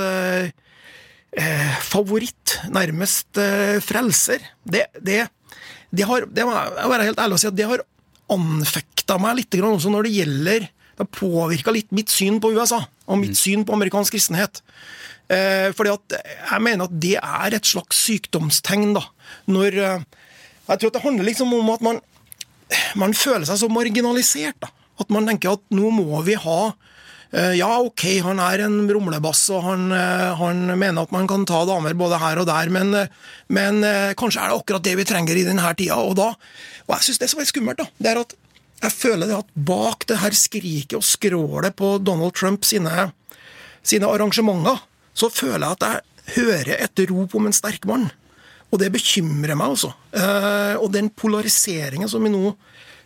favoritt, nærmest frelser. Det, det, det har, det må jeg være helt ærlig å si at det har anfekta meg litt også når det gjelder Det påvirka litt mitt syn på USA og mitt mm. syn på amerikansk kristenhet. Eh, fordi at jeg mener at det er et slags sykdomstegn. da, når eh, Jeg tror at det handler liksom om at man, man føler seg så marginalisert. da, At man tenker at nå må vi ha ja, ok, han er en rumlebass, og han, eh, han, mener at man kan ta damer både her og der, men, men, kanskje er det akkurat det vi trenger i denne tida. Og da og jeg syns det som er skummelt, da, det er at jeg føler det at bak det her skriket og skrålet på Donald Trump sine, sine arrangementer, så føler jeg at jeg hører et rop om en sterk mann. Og det bekymrer meg, altså. Eh, og den polariseringen som vi nå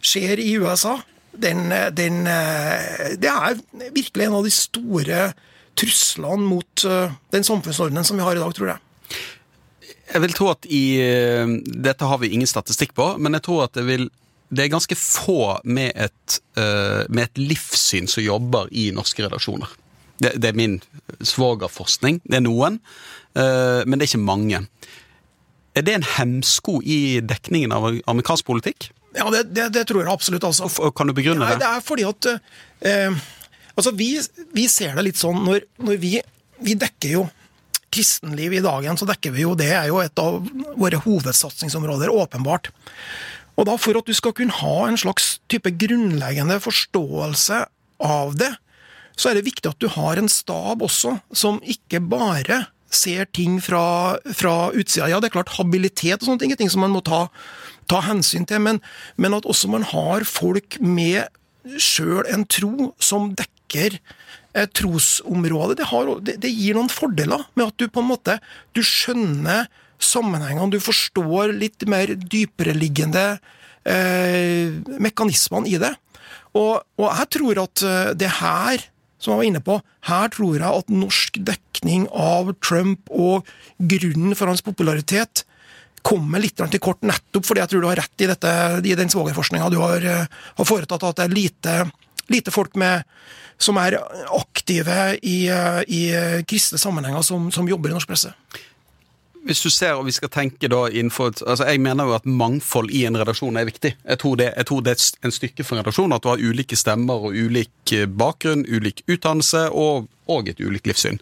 ser i USA, den, den, eh, Det er virkelig en av de store truslene mot uh, den samfunnsordenen som vi har i dag, tror jeg. Jeg vil tro at i eh, Dette har vi ingen statistikk på, men jeg tror at det vil det er ganske få med et, med et livssyn som jobber i norske redaksjoner. Det, det er min svogerforskning. Det er noen, men det er ikke mange. Er det en hemsko i dekningen av amerikansk politikk? Ja, det, det, det tror jeg absolutt. Altså. Kan du begrunne det? Nei, Det er fordi at eh, Altså, vi, vi, ser det litt sånn når, når vi, vi dekker jo kristenliv i dagen, så dekker vi jo det. er jo et av våre hovedsatsingsområder, åpenbart. Og da For at du skal kunne ha en slags type grunnleggende forståelse av det, så er det viktig at du har en stab også, som ikke bare ser ting fra, fra utsida. Ja, det er klart, habilitet og sånne ting er ting som man må ta, ta hensyn til, men, men, at også man har folk med sjøl en tro som dekker Eh, trosområdet, det, har, det, det, gir noen fordeler med at du på en måte du skjønner sammenhengene, du forstår litt mer dypereliggende eh, mekanismene i det. Og, og, jeg tror at eh, det her, som jeg var inne på, her tror jeg at norsk dekning av Trump og grunnen for hans popularitet kommer litt til kort, nettopp fordi jeg tror du har rett i, dette, i den svogerforskninga du har, eh, har foretatt, at det er lite, lite folk med som er aktive i, i kristne sammenhenger, som, som, jobber i norsk presse. hvis du ser, og vi skal tenke da innenfor altså Jeg mener jo at mangfold i en redaksjon er viktig. Jeg tror det, jeg tror det er en stykke for en redaksjon at du har ulike stemmer og ulik eh, bakgrunn, ulik utdannelse og, og et ulikt livssyn.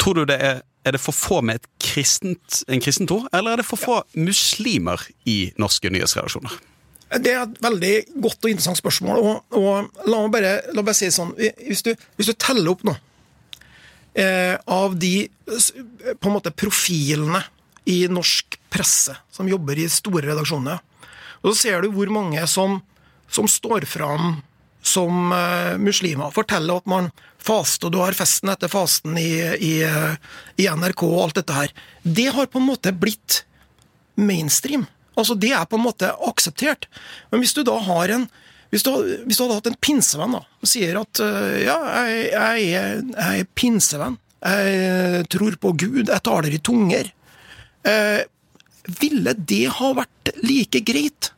Tror du det er er det for få med kristent, en kristen tro, eller er det for få muslimer i norske nyhetsredaksjoner? Det er et veldig godt og interessant spørsmål. og, og La meg bare, la meg si det sånn. Hvis du, hvis du teller opp nå eh, av de på en måte profilene i norsk presse som jobber i store redaksjoner. Og så ser du hvor mange som, som står fram som uh, muslimer. Forteller at man faster, og du har festen etter fasten i, i, i, NRK og alt dette her. Det har på en måte blitt mainstream. Altså Det er på en måte akseptert. Men hvis du da har en hvis du, hvis du hadde hatt en pinsevenn da, og sier at uh, ja, jeg, jeg, jeg, er, pinsevenn, jeg tror på Gud, jeg taler i tunger uh, Ville det ha vært like greit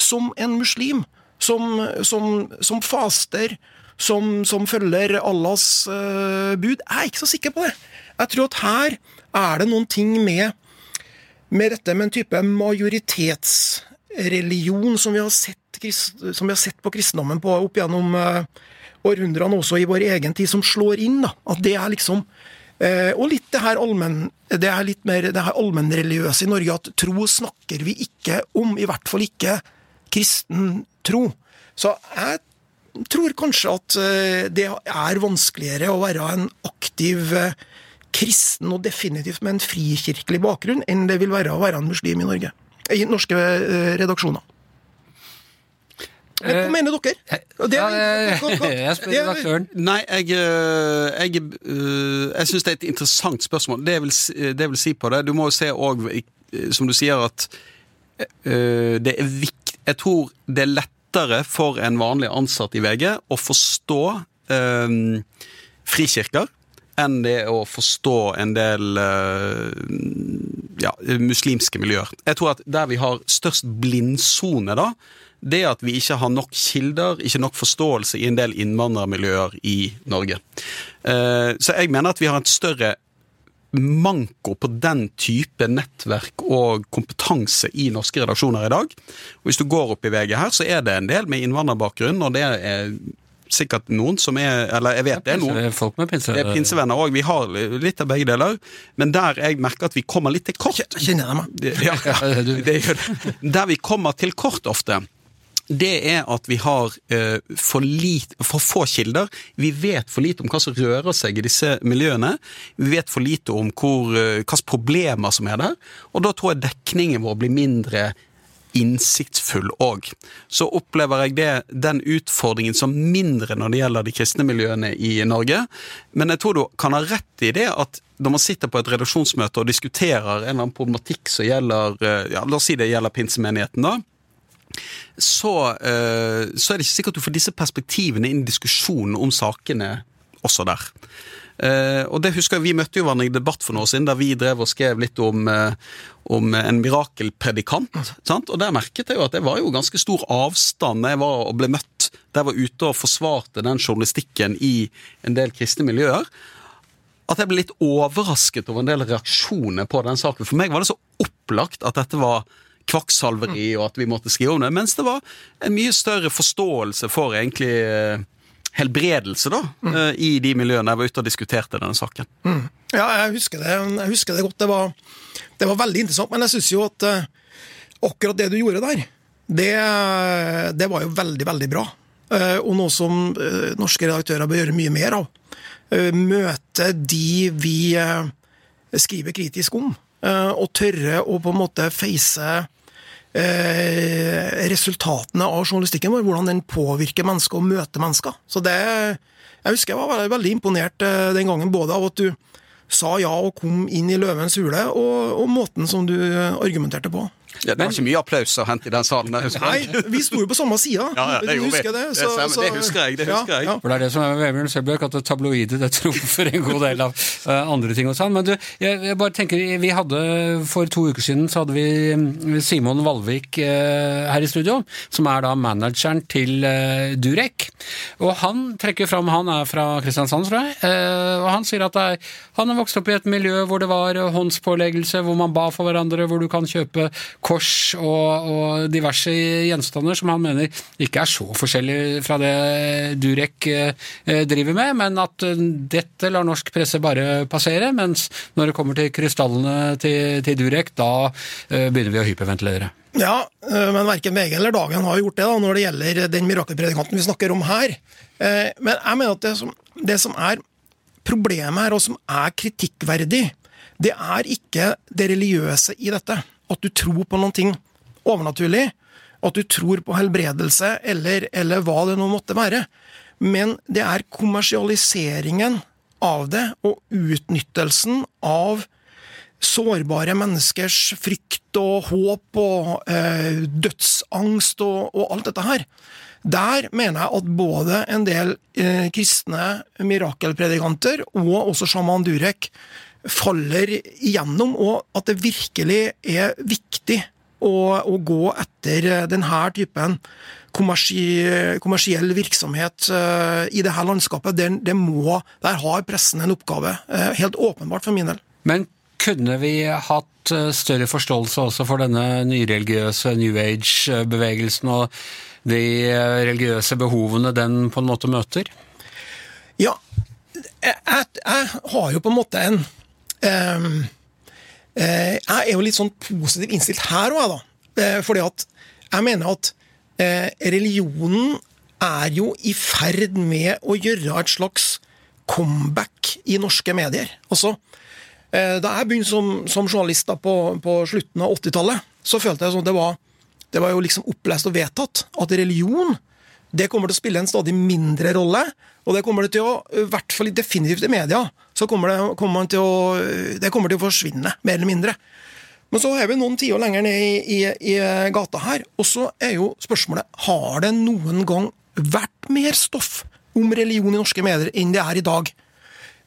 som en muslim som, som, som faster, som, som, følger Allahs uh, bud? Jeg er ikke så sikker på det. Jeg tror at her er det noen ting med, med dette med en type majoritetsreligion som vi har sett, vi har sett på kristendommen på opp gjennom uh, århundrene, også i vår egen tid, som slår inn. da, At det er liksom uh, Og litt det her allmenn det er litt mer det her allmennreligiøse i Norge, at tro snakker vi ikke om. I hvert fall ikke kristen tro. Så jeg tror kanskje at uh, det er vanskeligere å være en aktiv kristen, og definitivt med en frikirkelig bakgrunn, enn det vil være å være en muslim i Norge i norske redaksjoner. redaksjoner. Hva eh, mener dere? Det, ja, (laughs) jeg spør redaktøren. Nei, jeg, eh, jeg, jeg syns det er et interessant spørsmål. Det jeg vil, det jeg vil si på det Du må jo se òg, som du sier, at det er viktig Jeg tror det er lettere for en vanlig ansatt i VG å forstå eh, frikirker enn det å forstå en del eh, ja, muslimske miljøer. Jeg tror at der vi har størst blindsone, da, det er at vi ikke har nok kilder, ikke nok forståelse i en del innvandrermiljøer i Norge. Eh, så jeg mener at vi har et større manko på den type nettverk og kompetanse i norske redaksjoner i dag. Og Hvis du går opp i VG her, så er det en del med innvandrerbakgrunn, og det er sikkert noen som er Eller jeg vet det er noen. Folk med pinse. Det er pinsevenner òg. Vi har litt av begge deler. Men der jeg merker at vi kommer litt til kort Kjenner jeg meg. Ja, (laughs) det gjør det. Der vi kommer til kort ofte, det er at vi har uh, for, lit, for, få kilder. Vi vet for lite om hva som rører seg i disse miljøene. Vi vet for lite om hvor, uh, hvilke problemer som er der. Og da tror jeg dekningen vår blir mindre innsiktsfull òg. Så opplever jeg det, den utfordringen som mindre når det gjelder de kristne miljøene i Norge. Men jeg tror du kan ha rett i det at når man sitter på et redaksjonsmøte og diskuterer en eller annen problematikk som gjelder eh, ja, La oss si det gjelder pinsemenigheten, da. Så, uh, så er det ikke sikkert du får disse perspektivene inn i diskusjonen om sakene også der. Uh, og det husker jeg, Vi møtte jo hverandre i debatt for noen år siden, der vi drev og skrev litt om, uh, om en mirakelpredikant. Sant? Og Der merket jeg jo at det var jo ganske stor avstand da jeg var og ble møtt. Der jeg var ute og forsvarte den journalistikken i en del kristne miljøer. At jeg ble litt overrasket over en del reaksjoner på den saken. For meg var det så opplagt at dette var kvakksalveri, og at vi måtte skrive om det. Mens det var en mye større forståelse for egentlig uh, helbredelse da, mm. i de miljøene jeg var ute og diskuterte denne saken. Mm. Ja, jeg husker, det, jeg husker det, godt. Det var, det var veldig interessant. Men jeg syns jo at uh, akkurat det du gjorde der, det, det var jo veldig, veldig bra. Og noe som norske redaktører bør gjøre mye mer av. møte de vi skriver kritisk om, og tørre å på en måte face eh, resultatene av journalistikken vår, hvordan den påvirker mennesker og møter mennesker. Så det, Jeg husker jeg var veldig imponert eh, den gangen, både av at du sa ja og kom inn i løvens hule, og, og måten som du argumenterte på. Ja, det var ikke mye applaus å hente i den salen. der, Nei, vi sto jo på samme sida. Ja, ja, det husker det? Det det husker jeg, det husker jeg. For det er det som er med Vebjørn Selbjørg, at det tabloide det trumfer en god del av eh, andre ting hos han. Men du, jeg, jeg bare tenker, vi hadde for to uker siden så hadde vi mm, Simon Valvik eh, her i studio, som er da manageren til eh, Durek. Og han trekker fram, han er fra Kristiansand, tror jeg, eh, og han sier at det er, han har vokst opp i et miljø hvor det var eh, håndspåleggelse, hvor man ba for hverandre, hvor du kan kjøpe kors og, og diverse gjenstander som han mener ikke er så forskjellig fra det Durek eh, driver med, men at eh, dette lar norsk presse bare passere, mens når det kommer til krystallene til, til Durek, da eh, begynner vi å hyperventilere. Ja, men verken VG eller Dagen har gjort det da, når det gjelder den mirakelpredikanten vi snakker om her. Men jeg mener at det som, det som er problemet her, og som er kritikkverdig, det er ikke det religiøse i dette. At du tror på noen ting overnaturlig, at du tror på helbredelse, eller, eller hva det nå måtte være. Men det er kommersialiseringen av det, og utnyttelsen av sårbare menneskers frykt og håp og eh, dødsangst og, og alt dette her. Der mener jeg at både en del eh, kristne mirakelpredikanter og også sjaman Durek faller igjennom, og at det virkelig er viktig å, å gå etter eh, denne typen kommersi, kommersiell virksomhet eh, i dette landskapet. Det, det må, der har pressen en oppgave. eh, helt åpenbart for min del. Men kunne vi hatt større forståelse også for denne nyreligiøse New Age-bevegelsen og de religiøse behovene den på en måte møter? Ja, jeg, jeg, jeg har jo på en måte en Jeg er jo litt sånn positivt innstilt her òg, da. Eh, fordi at jeg mener at eh, religionen er jo i ferd med å gjøre et slags comeback i norske medier. Altså, eh, da jeg begynte som, som journalist da på, på slutten av 80-tallet, så følte jeg sånn det var, det var jo liksom opplest og vedtatt at religion det kommer til å spille en stadig mindre rolle. Og det kommer til å, i hvert fall definitivt i media, så kommer det, kommer til å, det kommer til å forsvinne, mer eller mindre. Men så er vi noen tiår lenger ned i, i, i gata her, og så er jo spørsmålet har det noen gang vært mer stoff om religion i norske medier enn det er i dag.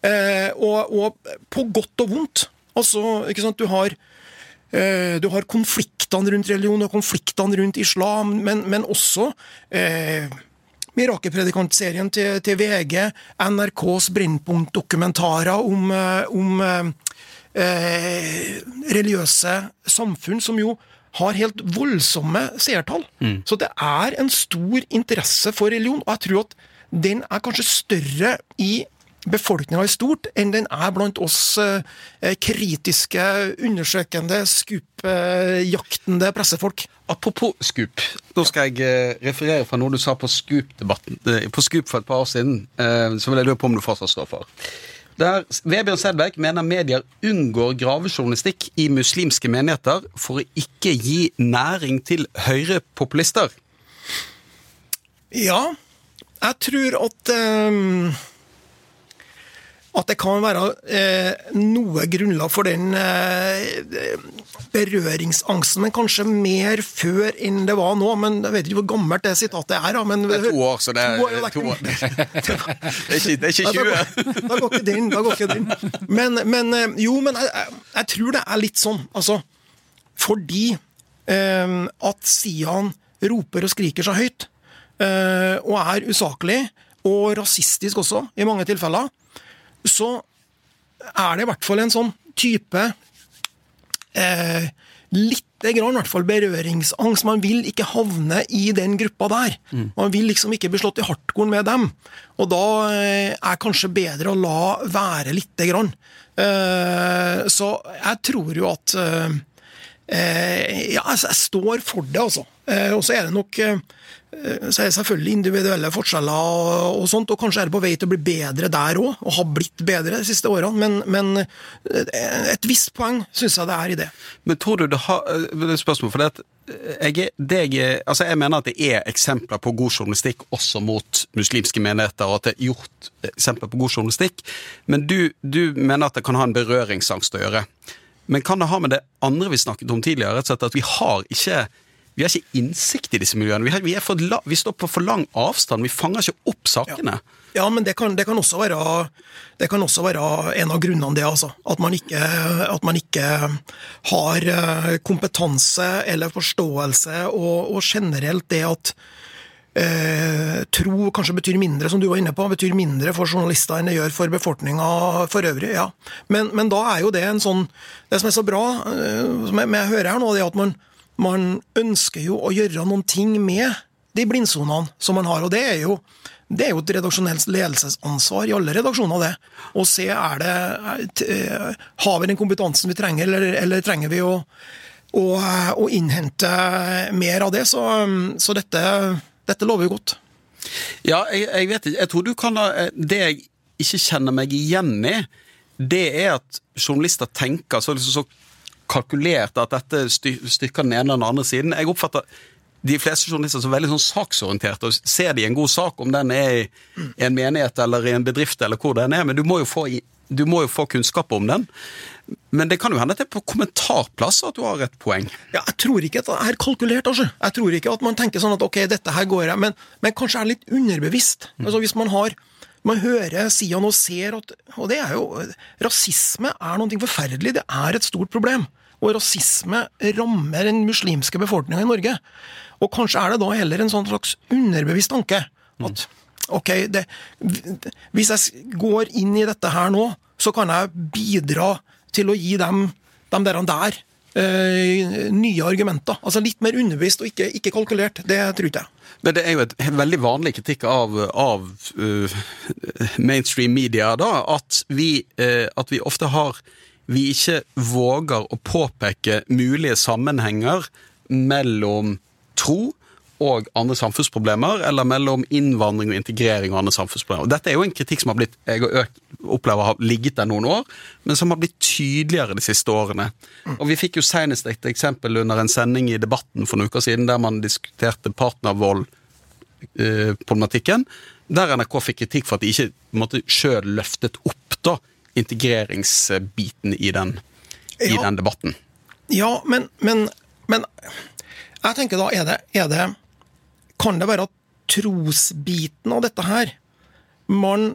Eh, og, og på godt og vondt. Altså, ikke sant, du har Du har konfliktene rundt religion, og konfliktene rundt islam, men, men også eh, Mirakelpredikantserien til, til VG, NRKs Brennpunkt-dokumentarer om, eh, om eh, religiøse samfunn, som jo har helt voldsomme seertall. Så det er en stor interesse for religion, og jeg tror at den er kanskje større i befolkninga i stort enn den er blant oss eh, kritiske, undersøkende, skupjaktende pressefolk. Apropos Scoop. Nå skal jeg eh, referere fra noe du sa på Scoop-debatten eh, På Scoop for et par år siden, så vil jeg lure på om du fortsatt står for. Der Vebjørn Sedberg mener medier unngår gravejournalistikk i muslimske menigheter for å ikke gi næring til høyrepopulister. Ja, jeg tror at eh, at det kan være eh, noe grunnlag for den eh, berøringsangsten, men kanskje mer før enn det var nå. Men Jeg vet ikke hvor gammelt det sitatet er. Men, Det er to år, så det er, To år, det er to år. (laughs) Det er ikke, det er ikke 20. Da går, da går ikke den. Da går ikke den. Men, men eh, jo, men jeg, jeg, jeg tror det er litt sånn, altså. Fordi eh, at Sian roper og skriker så høyt, eh, og er usaklig, og rasistisk også, i mange tilfeller, så er det i hvert fall en sånn type eh, Lite grann i hvert fall berøringsangst. Man vil ikke havne i den gruppa der. Man vil liksom ikke bli slått i hardkorn med dem. Og da eh, er kanskje bedre å la være lite grann. Eh, så jeg tror jo at eh, Ja, jeg står for det, altså. Eh, og så er det nok eh, så er det selvfølgelig individuelle forskjeller, og, sånt, og kanskje er det på vei til å bli bedre der òg, og har blitt bedre de siste årene, men, men eh, et visst poeng syns jeg det er i det. Men tror du det har det er spørsmål, for det at jeg, jeg, altså jeg mener at det er eksempler på god journalistikk også mot muslimske menigheter, og at det er gjort eksempler på god journalistikk, men du, du mener at det kan ha en berøringsangst å gjøre. Men kan det ha med det andre vi snakket om tidligere, rett og slett at vi har ikke vi har ikke innsikt i disse miljøene. Vi, har, vi, la, vi, står på for lang avstand. Vi fanger ikke opp sakene. Ja, ja men det kan, det, kan være, det kan, også være, en av grunnene, det. altså. At man ikke, at man ikke har eh, kompetanse eller forståelse, og, og generelt det at eh, tro kanskje betyr mindre, som du var inne på, betyr mindre for journalister enn det gjør for befolkninga for øvrig. ja. Men, men, da er jo det en sånn Det som er så bra, eh, som jeg, jeg hører her nå, det er at man, man ønsker jo å gjøre noen ting med de blindsonene som man har. og det er jo det er jo et redaksjonelt ledelsesansvar i alle redaksjoner, det. Å se er det eh, Har vi den kompetansen vi trenger, eller, eller trenger vi å, å, å, innhente mer av det? Så, så dette dette lover jo godt. Ja, jeg, jeg, vet ikke. Jeg tror du kan ha eh, Det jeg ikke kjenner meg igjen i, det er at journalister tenker så, liksom så kalkulert at dette styrker den ene eller den andre siden. Jeg oppfatter de fleste journalister som veldig sånn saksorienterte. og Ser de en god sak, om den er i en menighet eller i en bedrift, eller hvor den er, men du må jo få, du må jo få kunnskap om den. Men det kan jo hende at det er på kommentarplass at du har et poeng? Ja, Jeg tror ikke at det er kalkulert. altså. Jeg tror ikke at man tenker sånn at ok, dette her går jeg, men, men kanskje er litt underbevisst. Mm. Altså Hvis man har man hører Sian og ser at Og det er jo Rasisme er noe forferdelig. Det er et stort problem. Og rasisme rammer den muslimske befolkninga i Norge. Og kanskje er det da heller en sånn slags underbevisst tanke. At ok, det, hvis jeg går inn i dette her nå, så kan jeg bidra til å gi dem, dem der, der øh, nye argumenter. Altså litt mer underbevisst og ikke, ikke, kalkulert. Det tror jeg. Men det er jo et veldig vanlig kritikk av, av uh, mainstream media, da, at vi, uh, at vi ofte har Vi ikke våger å påpeke mulige sammenhenger mellom tro og andre samfunnsproblemer, eller mellom innvandring og integrering og andre samfunnsproblemer. Dette er jo en kritikk som har blitt, jeg opplever har ligget der noen år, men som har blitt tydeligere de siste årene. Og Vi fikk jo senest et eksempel under en sending i Debatten for noen uker siden, der man diskuterte partnervoldproblematikken, der NRK fikk kritikk for at de ikke måtte sjøl løftet opp da, integreringsbiten i den, i ja. den debatten. Ja, men, men, men jeg tenker da, er det, er det kan det være at trosbiten av dette her man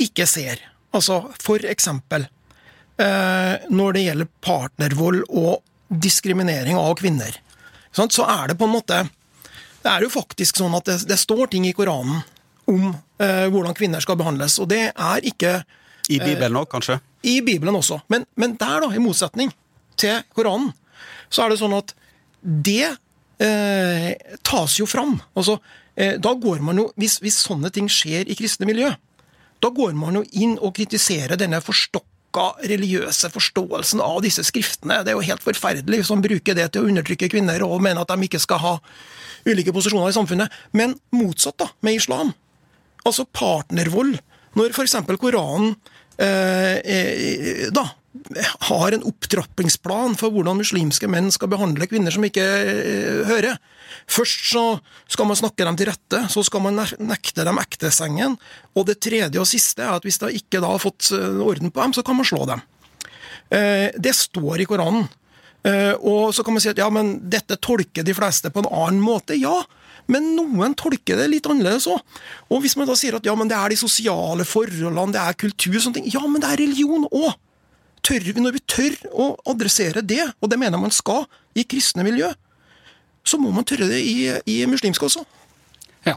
ikke ser? Altså for eksempel eh, når det gjelder partnervold og diskriminering av kvinner, så er det på en måte Det er jo faktisk sånn at det, det står ting i Koranen om eh, hvordan kvinner skal behandles, og det er ikke I Bibelen òg, kanskje? I Bibelen også. Men, men der, da, i motsetning til Koranen, så er det sånn at det eh, tas jo fram. Altså, eh, da går man jo, hvis, hvis, sånne ting skjer i kristne miljø, da går man jo inn og kritiserer denne forstokka religiøse forståelsen av disse skriftene. Det er jo helt forferdelig hvis man bruker det til å undertrykke kvinner og mener at de ikke skal ha ulike posisjoner i samfunnet. Men motsatt, da, med islam. Altså partnervold. Når f.eks. Koranen da har en opptrappingsplan for hvordan muslimske menn skal behandle kvinner som ikke uh, hører. Først så skal man snakke dem til rette, så skal man nekte dem ektesengen. Og det tredje og siste er at hvis de ikke da har fått eh, orden på dem, så kan man slå dem. Det står i Koranen. Og så kan man si at ja, men dette tolker de fleste på en annen måte. Ja, men noen tolker det litt annerledes òg. Og hvis man da sier at ja, men det er de sosiale forholdene, det er kultur, og sånne ting. Ja, men det er religion òg tør vi, når vi tør å adressere det, og det mener jeg man skal i kristne miljø, så må man tørre det i, i muslimske også. Ja.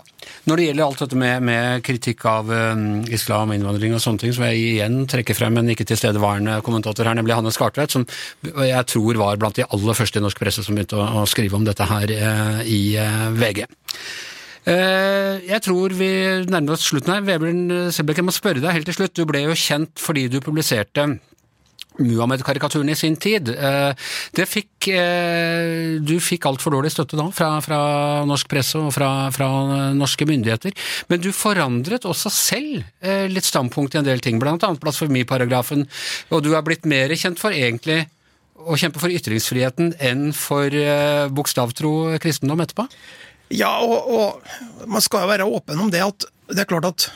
Når det gjelder alt dette med, med kritikk av um, islam, innvandring og sånne ting, så vil jeg igjen trekke frem en ikke tilstedeværende kommentator her, nemlig Hanne Skartveit, som jeg tror var blant de aller første i norsk presse som begynte å, å skrive om dette her uh, i uh, VG. Uh, jeg tror vi nærmer oss slutten her. Vebjørn Selbekk, jeg må spørre deg helt til slutt. Du ble jo kjent fordi du publiserte Muhammed-karikaturen i sin tid. Eh, det fikk, eh, du fikk altfor dårlig støtte da, fra, fra norsk presse og fra, fra, norske myndigheter. Men du forandret også selv eh, litt standpunkt i en del ting, bl.a. blasfemiparagrafen. Og du er blitt mer kjent for egentlig å kjempe for ytringsfriheten enn for bokstavtro kristendom etterpå? Ja, og, og man skal jo være åpen om det at det er klart at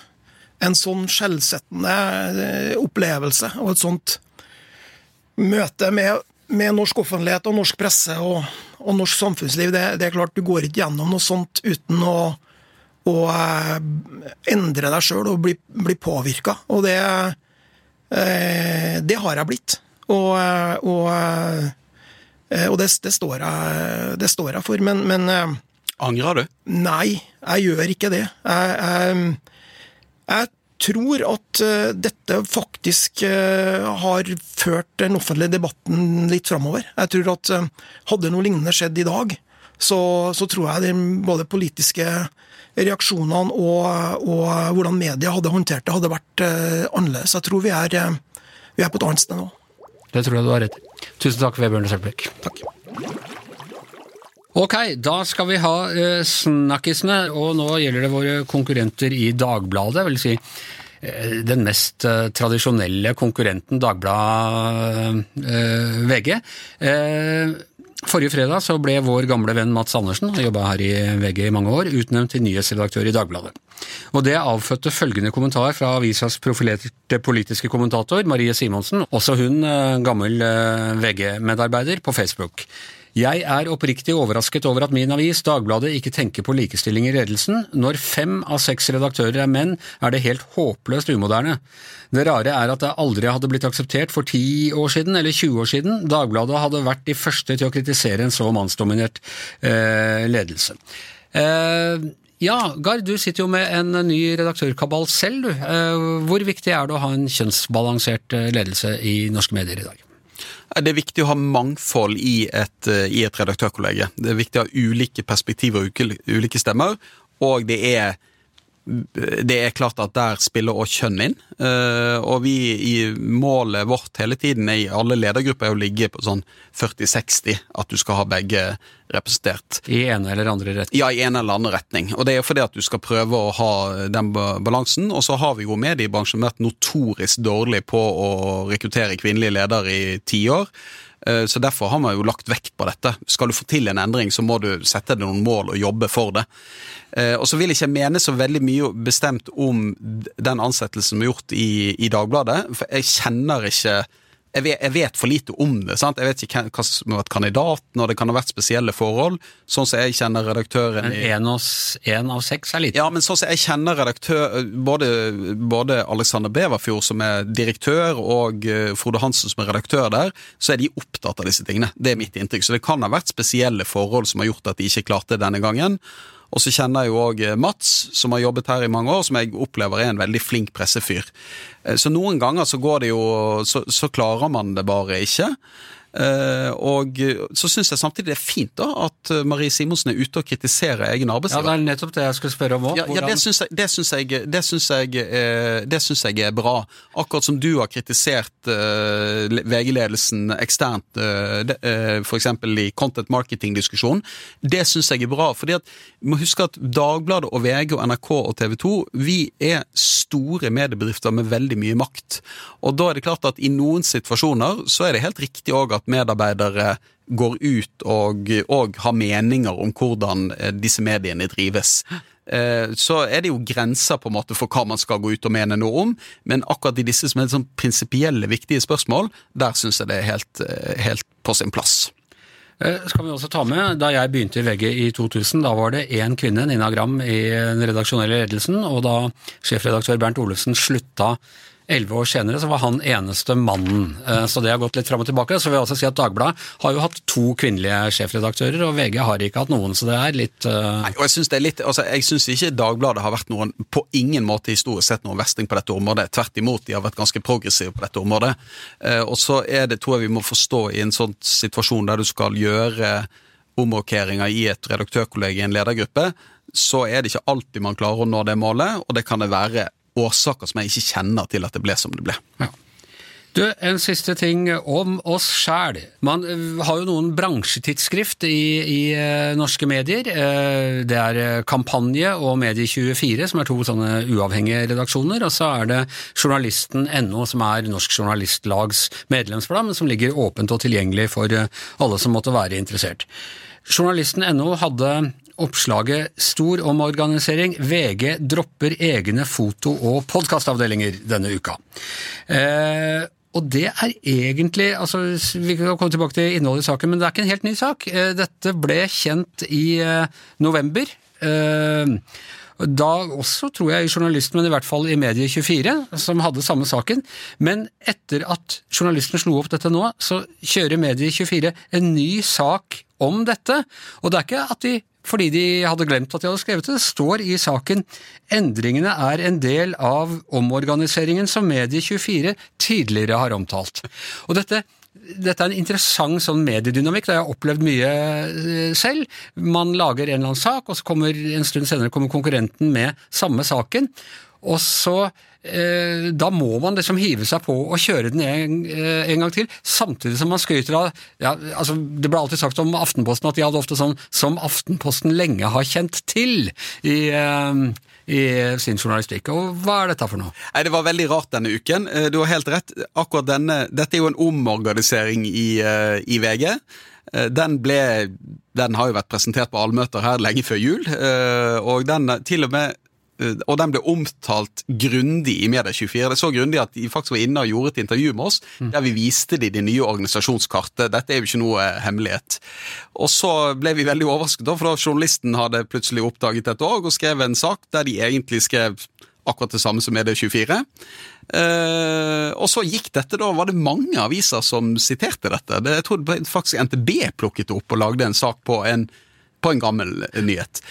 en sånn skjellsettende opplevelse og et sånt møte med, med, norsk offentlighet og norsk presse og, og norsk samfunnsliv, det, det, er klart du går ikke gjennom noe sånt uten å, å eh, endre deg sjøl og bli, bli påvirka. Og det, eh, det har jeg blitt. Og, og, og det, det, står jeg, det, står jeg, for. Men, men Angrer du? Nei, jeg gjør ikke det. Jeg, jeg, jeg tror at uh, dette faktisk uh, har ført den offentlige debatten litt framover. Jeg tror at uh, hadde noe lignende skjedd i dag, så, så tror jeg de både politiske reaksjonene og, og, hvordan media hadde håndtert det, hadde vært annerledes. Jeg tror vi er, vi er, på et annet sted nå. Det tror jeg du har rett i. Tusen takk, Vebjørn Selbekk. Takk. Ok, da skal vi ha eh, snakkisene, og nå gjelder det våre konkurrenter i Dagbladet. vil si eh, den mest eh, tradisjonelle konkurrenten, Dagbladet VG. Forrige fredag så ble vår gamle venn Mats Andersen, har jobba her i VG i mange år, utnevnt til nyhetsredaktør i Dagbladet. Og det avfødte følgende kommentar fra avisas profilerte politiske kommentator Marie Simonsen, også hun gammel VG-medarbeider, på Facebook. Jeg er oppriktig overrasket over at min avis, Dagbladet, ikke tenker på likestilling i ledelsen. Når fem av seks redaktører er menn, er det helt håpløst umoderne. Det rare er at det aldri hadde blitt akseptert for ti år siden eller 20 år siden. Dagbladet hadde vært de første til å kritisere en så mannsdominert eh, ledelse. Eh, ja, Gard, du sitter jo med en ny redaktørkabal selv, du. Eh, hvor viktig er det å ha en kjønnsbalansert eh, ledelse i norske medier i dag? Det er viktig å ha mangfold i et, eh, i et redaktørkollege. Det er viktig å ha ulike perspektiver og ulike stemmer. Og det er det er klart at der spiller også kjønn inn. Eh, og vi i målet vårt hele tiden i alle ledergrupper er å ligge på sånn 40-60, at du skal ha begge representert. I ene eller andre retning? Ja, i ene eller andre retning. Og det er fordi at du skal prøve å ha den balansen. Og så har vi jo mediebransjen vært notorisk dårlig på å rekruttere kvinnelige ledere i ti år. Eh, så Derfor har man jo lagt vekt på dette. Skal du få til en endring, så må du sette deg noen mål og jobbe for det. Eh, og så vil jeg ikke mene så veldig mye bestemt om den ansettelsen som er gjort i, i Dagbladet. For jeg kjenner ikke jeg vet, jeg vet, for lite om det. sant? Jeg vet ikke hva som har vært kandidaten, og det kan ha vært spesielle forhold. Sånn som jeg kjenner redaktøren Men én av seks er lite? Ja, men sånn som jeg kjenner redaktør Både, både Alexander Beverfjord, som er direktør, og eh, Frode Hansen, som er redaktør der, så er de opptatt av disse tingene. Det er mitt inntrykk. Så det kan ha vært spesielle forhold som har gjort at de ikke klarte det denne gangen. Og så kjenner jeg jo òg eh, Mats, som har jobbet her i mange år, som jeg opplever er en veldig flink pressefyr. Eh, så noen ganger så går det jo Så, så klarer man det bare ikke. Uh, og så syns jeg samtidig det er fint da at Marie Simonsen er ute og kritiserer egen arbeidsgiver. Ja, Det er nettopp det jeg skulle spørre om òg. Ja, ja, det syns jeg, det syns jeg, det syns jeg, det syns jeg er bra. Akkurat som du har kritisert uh, VG-ledelsen eksternt, f.eks. i content marketing-diskusjonen. Det syns jeg er bra. fordi at må huske at Dagbladet og VG og NRK og TV 2 vi er store mediebedrifter med veldig mye makt. Og da er det klart at i noen situasjoner så er det helt riktig òg at medarbeidere går ut og, og har meninger om hvordan eh, disse mediene drives. Eh, så er det jo grenser på en måte for hva man skal gå ut og mene noe om, men akkurat i disse som er sånn prinsipielle, viktige spørsmål, der syns jeg det er helt, eh, helt på sin plass. Skal vi også ta med, Da jeg begynte i VG i 2000, da var det én kvinne, Nina Gram, i den redaksjonelle ledelsen. Og da sjefredaktør Bernt Olufsen slutta Elleve år senere så var han eneste mannen. Eh, så det har gått litt fram og tilbake. Så vil jeg også si at Dagbladet har jo hatt to kvinnelige sjefredaktører, og VG har ikke hatt noen, så det er litt uh... Nei, og Jeg syns altså, ikke Dagbladet har vært noen, på ingen måte historisk sett noen versting på dette området. Tvert imot, de har vært ganske progressive på dette området. Uh, og så er det, tror jeg vi må forstå i en sånn situasjon der du skal gjøre omrokeringer i et redaktørkollegium i en ledergruppe, så er det ikke alltid man klarer å nå det målet, og det kan det være årsaker som jeg ikke kjenner til at det ble som det ble. Ja. Du, En siste ting om oss sjæl. Man eh, har jo noen bransjetidsskrift i, i uh, norske medier. Uh, det er Kampanje og Medie24, som er to sånne uavhengige redaksjoner. Og så er det Journalisten.no, som er Norsk Journalistlags medlemsblad, men som ligger åpent og tilgjengelig for alle som måtte være interessert. Journalisten.no hadde oppslaget 'Stor omorganisering. VG dropper egne foto- og podkastavdelinger' denne uka. Eh, og det er egentlig altså Vi kan komme tilbake til innholdet i saken, men det er ikke en helt ny sak. Eh, dette ble kjent i eh, november. Eh, da også, tror jeg, i journalisten, men i hvert fall i Medie24, som hadde samme saken. Men etter at journalisten slo opp dette nå, så kjører Medie24 en ny sak om dette. Og det er ikke at de fordi de hadde glemt at de hadde skrevet det. Det står i saken endringene er en del av omorganiseringen som Medie24 tidligere har omtalt. Og dette dette er en interessant sånn mediedynamikk, det har jeg opplevd mye eh, selv. Man lager en eller annen sak, og så kommer en stund senere kommer konkurrenten med samme saken. Og så Da må man liksom hive seg på og kjøre den en, eh, en gang til, samtidig som man skryter av ja, altså Det ble alltid sagt om Aftenposten at de hadde ofte sånn 'som Aftenposten lenge har kjent til' i, eh, i sin journalistikk. Og hva er dette for noe? Nei, Det var veldig rart denne uken. Eh, du har helt rett. Akkurat denne, Dette er jo en omorganisering i, eh, i VG. Eh, den ble Den har jo vært presentert på allmøter her lenge før jul. Og den til og med og den ble omtalt grundig i Media24. Det er så grundig at de faktisk var inne og gjorde et intervju med oss mm. der vi viste de det nye organisasjonskartet. Dette er jo ikke noe hemmelighet. Og så ble vi veldig overrasket, for da journalisten hadde plutselig oppdaget dette òg og skrev en sak der de egentlig skrev akkurat det samme som Media24. Eh, og så gikk dette, da var det mange aviser som siterte dette. Det, jeg tror faktisk NTB plukket det opp og lagde en sak på en, på en gammel nyhet.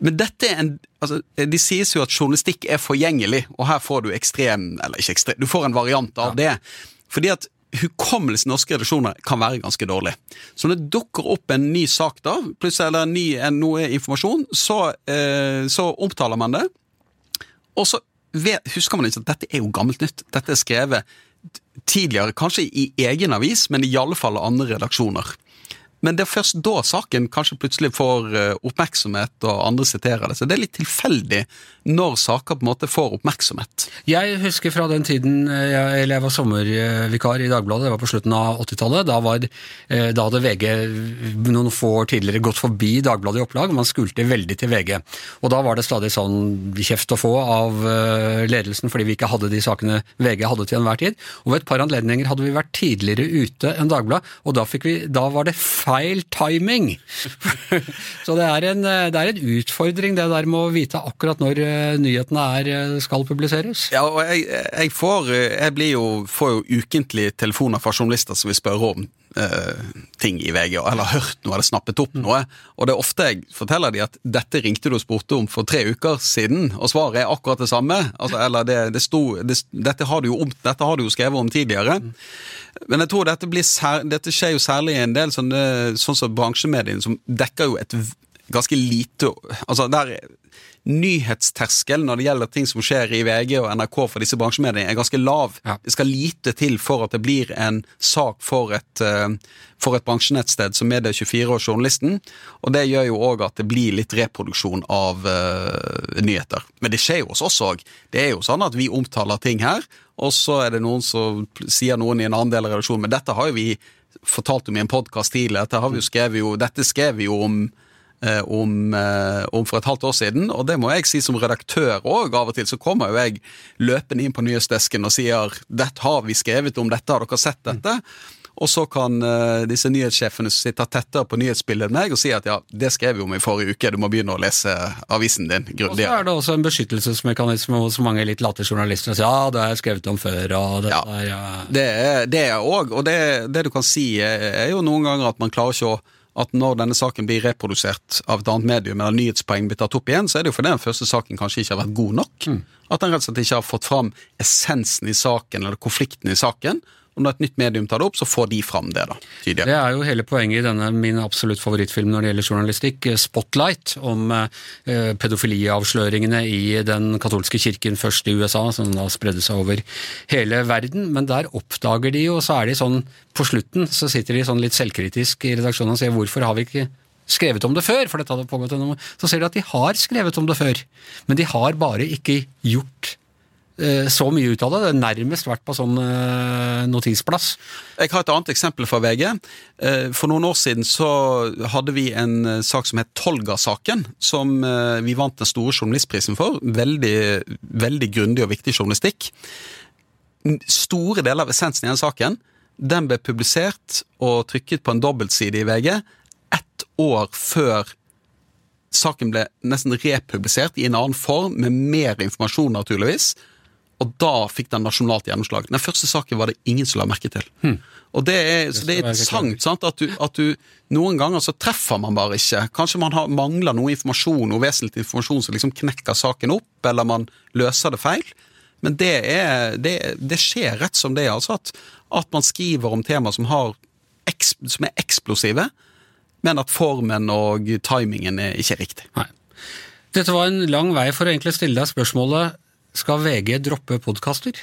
Men dette er en altså, De sies jo at journalistikk er forgjengelig, og her får du ekstrem Eller ikke ekstrem, du får en variant av ja. det. Fordi at hukommelsen i norske redaksjoner kan være ganske dårlig. Så når det dukker opp en ny sak, da, pluss eller ny, noe informasjon, så, eh, så omtaler man det. Og så vet, husker man ikke at dette er jo gammelt nytt. Dette er skrevet tidligere, kanskje i egen avis, men i alle fall andre redaksjoner. Men det er først da saken kanskje plutselig får eh, oppmerksomhet, og andre siterer det. Så det er litt tilfeldig når saker på en måte får oppmerksomhet. Jeg husker fra den tiden jeg, jeg, jeg var sommervikar i Dagbladet, det var på slutten av 80-tallet. Da, eh, da, hadde VG noen få år tidligere gått forbi Dagbladet i opplag, man skulte veldig til VG. Og da var det stadig sånn kjeft å få av ledelsen fordi vi ikke hadde de sakene VG hadde til enhver tid. Og ved et par anledninger hadde vi vært tidligere ute enn Dagbladet, og da, vi, da var det feil timing. (laughs) Så det er, en, det er, en, utfordring, det der med å vite akkurat når eh, nyhetene er, eh, skal publiseres. Ja, og jeg, jeg, får, jeg blir jo, får jo ukentlig telefoner fra journalister som vil spørre om eh, ting i VG, eller har hørt noe eller snappet opp noe. Og det er ofte jeg forteller de at dette ringte du og spurte om for tre uker siden, og svaret er akkurat det samme. Altså, eller det, det sto, det, dette, har du jo om, dette har du jo skrevet om tidligere. Men jeg tror dette, sær, dette skjer jo særlig i en del sånne, sånn som bransjemediene, som dekker jo et ganske lite Altså der nyhetsterskelen når det gjelder ting som skjer i VG og NRK for disse bransjemediene, er ganske lav. Ja. Det skal lite til for at det blir en sak for et, uh, for et bransjenettsted som Medie24 og Journalisten. Og det gjør jo òg at det blir litt reproduksjon av uh, nyheter. Men det skjer jo hos oss òg. Det er jo sånn at vi omtaler ting her, og så er det noen som sier noen i en annen del av redaksjonen. Men dette har jo vi fortalt om i en podkast tidligere. Dette, har vi jo skrevet jo, dette skrev vi jo om Eh, om, eh, om, for et halvt år siden. Og det må jeg si som redaktør òg. Av og til så kommer jo jeg løpende inn på nyhetsdesken og sier dette har vi skrevet om dette, har dere sett dette? Og så kan uh, disse nyhetssjefene sitte tettere på nyhetsbildet enn meg og si at ja, det skrev vi om i forrige uke, du må begynne å lese avisen din grundigere. Og så er det også en beskyttelsesmekanisme hos mange litt late journalister ja, det har jeg skrevet om før, og det ja, ja. Det er det òg, og det, det, du kan si er jo noen ganger at man klarer ikke å at når denne saken blir reprodusert av et annet medium, eller nyhetspoeng blir tatt opp igjen, så er det jo fordi den første saken kanskje ikke har vært god nok. Mm. At den rett og slett ikke har fått fram essensen i saken, eller konflikten i saken. Og når et nytt medium tar det opp, så får de fram det. da, Tidligere. Det er jo hele poenget i denne min absolutt favorittfilm når det gjelder journalistikk, eh, 'Spotlight', om eh, pedofiliavsløringene i den katolske kirken, først i USA, som da spredde seg over hele verden. Men der oppdager de jo, så er de sånn på slutten, så sitter de sånn litt selvkritisk i redaksjonen og sier 'hvorfor har vi ikke skrevet om det før, for dette hadde pågått en Så ser de at de har skrevet om det før, men de har bare ikke gjort Eh, så mye ut av det. Det har nærmest vært på sånn eh, notisplass. Jeg har et annet eksempel fra VG. Eh, for noen år siden så hadde vi en sak som het Tolga-saken, som vi vant den store journalistprisen for. Veldig, veldig grundig og viktig journalistikk. store deler av essensen i den saken, den ble publisert og trykket på en dobbeltside i VG ett år før saken ble nesten republisert i en annen form, med mer informasjon, naturligvis. Og da fikk den nasjonalt gjennomslag. Den første saken var det ingen som la merke til. Og det er, så det er interessant sant? At, du, at du noen ganger så treffer man bare ikke. Kanskje man har, mangler noe informasjon, noe vesentlig informasjon som liksom knekker saken opp, eller man løser det feil. Men det, er, det, det skjer rett som det er, altså at, at man skriver om temaer som, har, som er eksplosive, men at formen og timingen er ikke riktig. Nei. Dette var en lang vei for å egentlig stille deg spørsmålet skal VG droppe podkaster?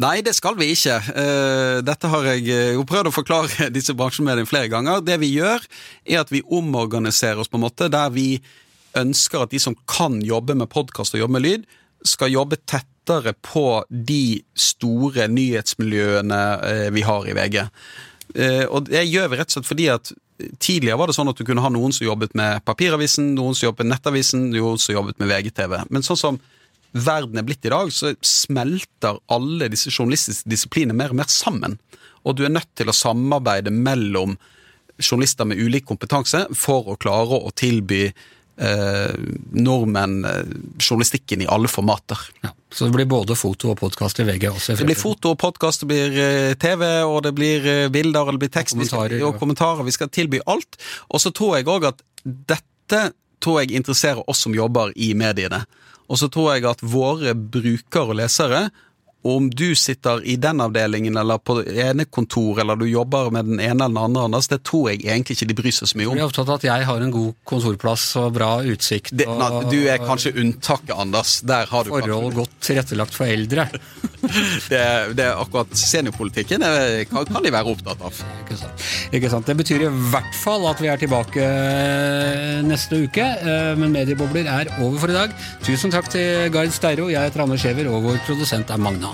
Nei, det skal vi ikke. Eh, Dette har jeg eh, jo prøvd å forklare (laughs) disse bransjemediene flere ganger. Det vi gjør, er at vi omorganiserer oss på en måte der vi ønsker at de som kan jobbe med podkast og jobbe med lyd, skal jobbe tettere på de store nyhetsmiljøene eh, vi har i VG. Og det gjør vi rett og slett fordi at tidligere var det sånn at du kunne ha noen som jobbet med papiravisen, noen som jobbet med nettavisen, noen som jobbet med VGTV. Men sånn som verden er blitt i dag, så smelter alle disse journalistiske disiplinene mer og mer sammen. Og du er nødt til å samarbeide mellom journalister med ulik kompetanse for å klare å tilby eh, nordmenn eh, journalistikken i alle formater. Ja. Så det blir både foto og podkast i VG også? i Det blir foto og podkast, det blir eh, TV, og det blir eh, bilder, og det blir tekst. Og skal- kommentarer, Og kommentarer. Vi skal tilby alt. Og så tror jeg òg at dette tror jeg interesserer oss som jobber i mediene. Og så tror jeg at våre brukere og lesere, om du sitter i den avdelingen eller på det ene kontor, eller du jobber med den ene eller den andre, Anders, det tror jeg egentlig ikke de bryr seg så mye om. Jeg er opptatt av at jeg har en god kontorplass og bra utsikt. Det, na, du er kanskje unntaket, Anders. Der har du kanskje forhold godt tilrettelagt for eldre. (laughs) det, det er akkurat seniorpolitikken det kan, kan de være opptatt av. Ikke sant? Ikke sant? Det betyr i hvert fall at vi er tilbake eh, neste uke, eh, men Mediebobler er over for i dag. Tusen takk til Gard Steiro, jeg heter Anders Giæver, og vår produsent er Magne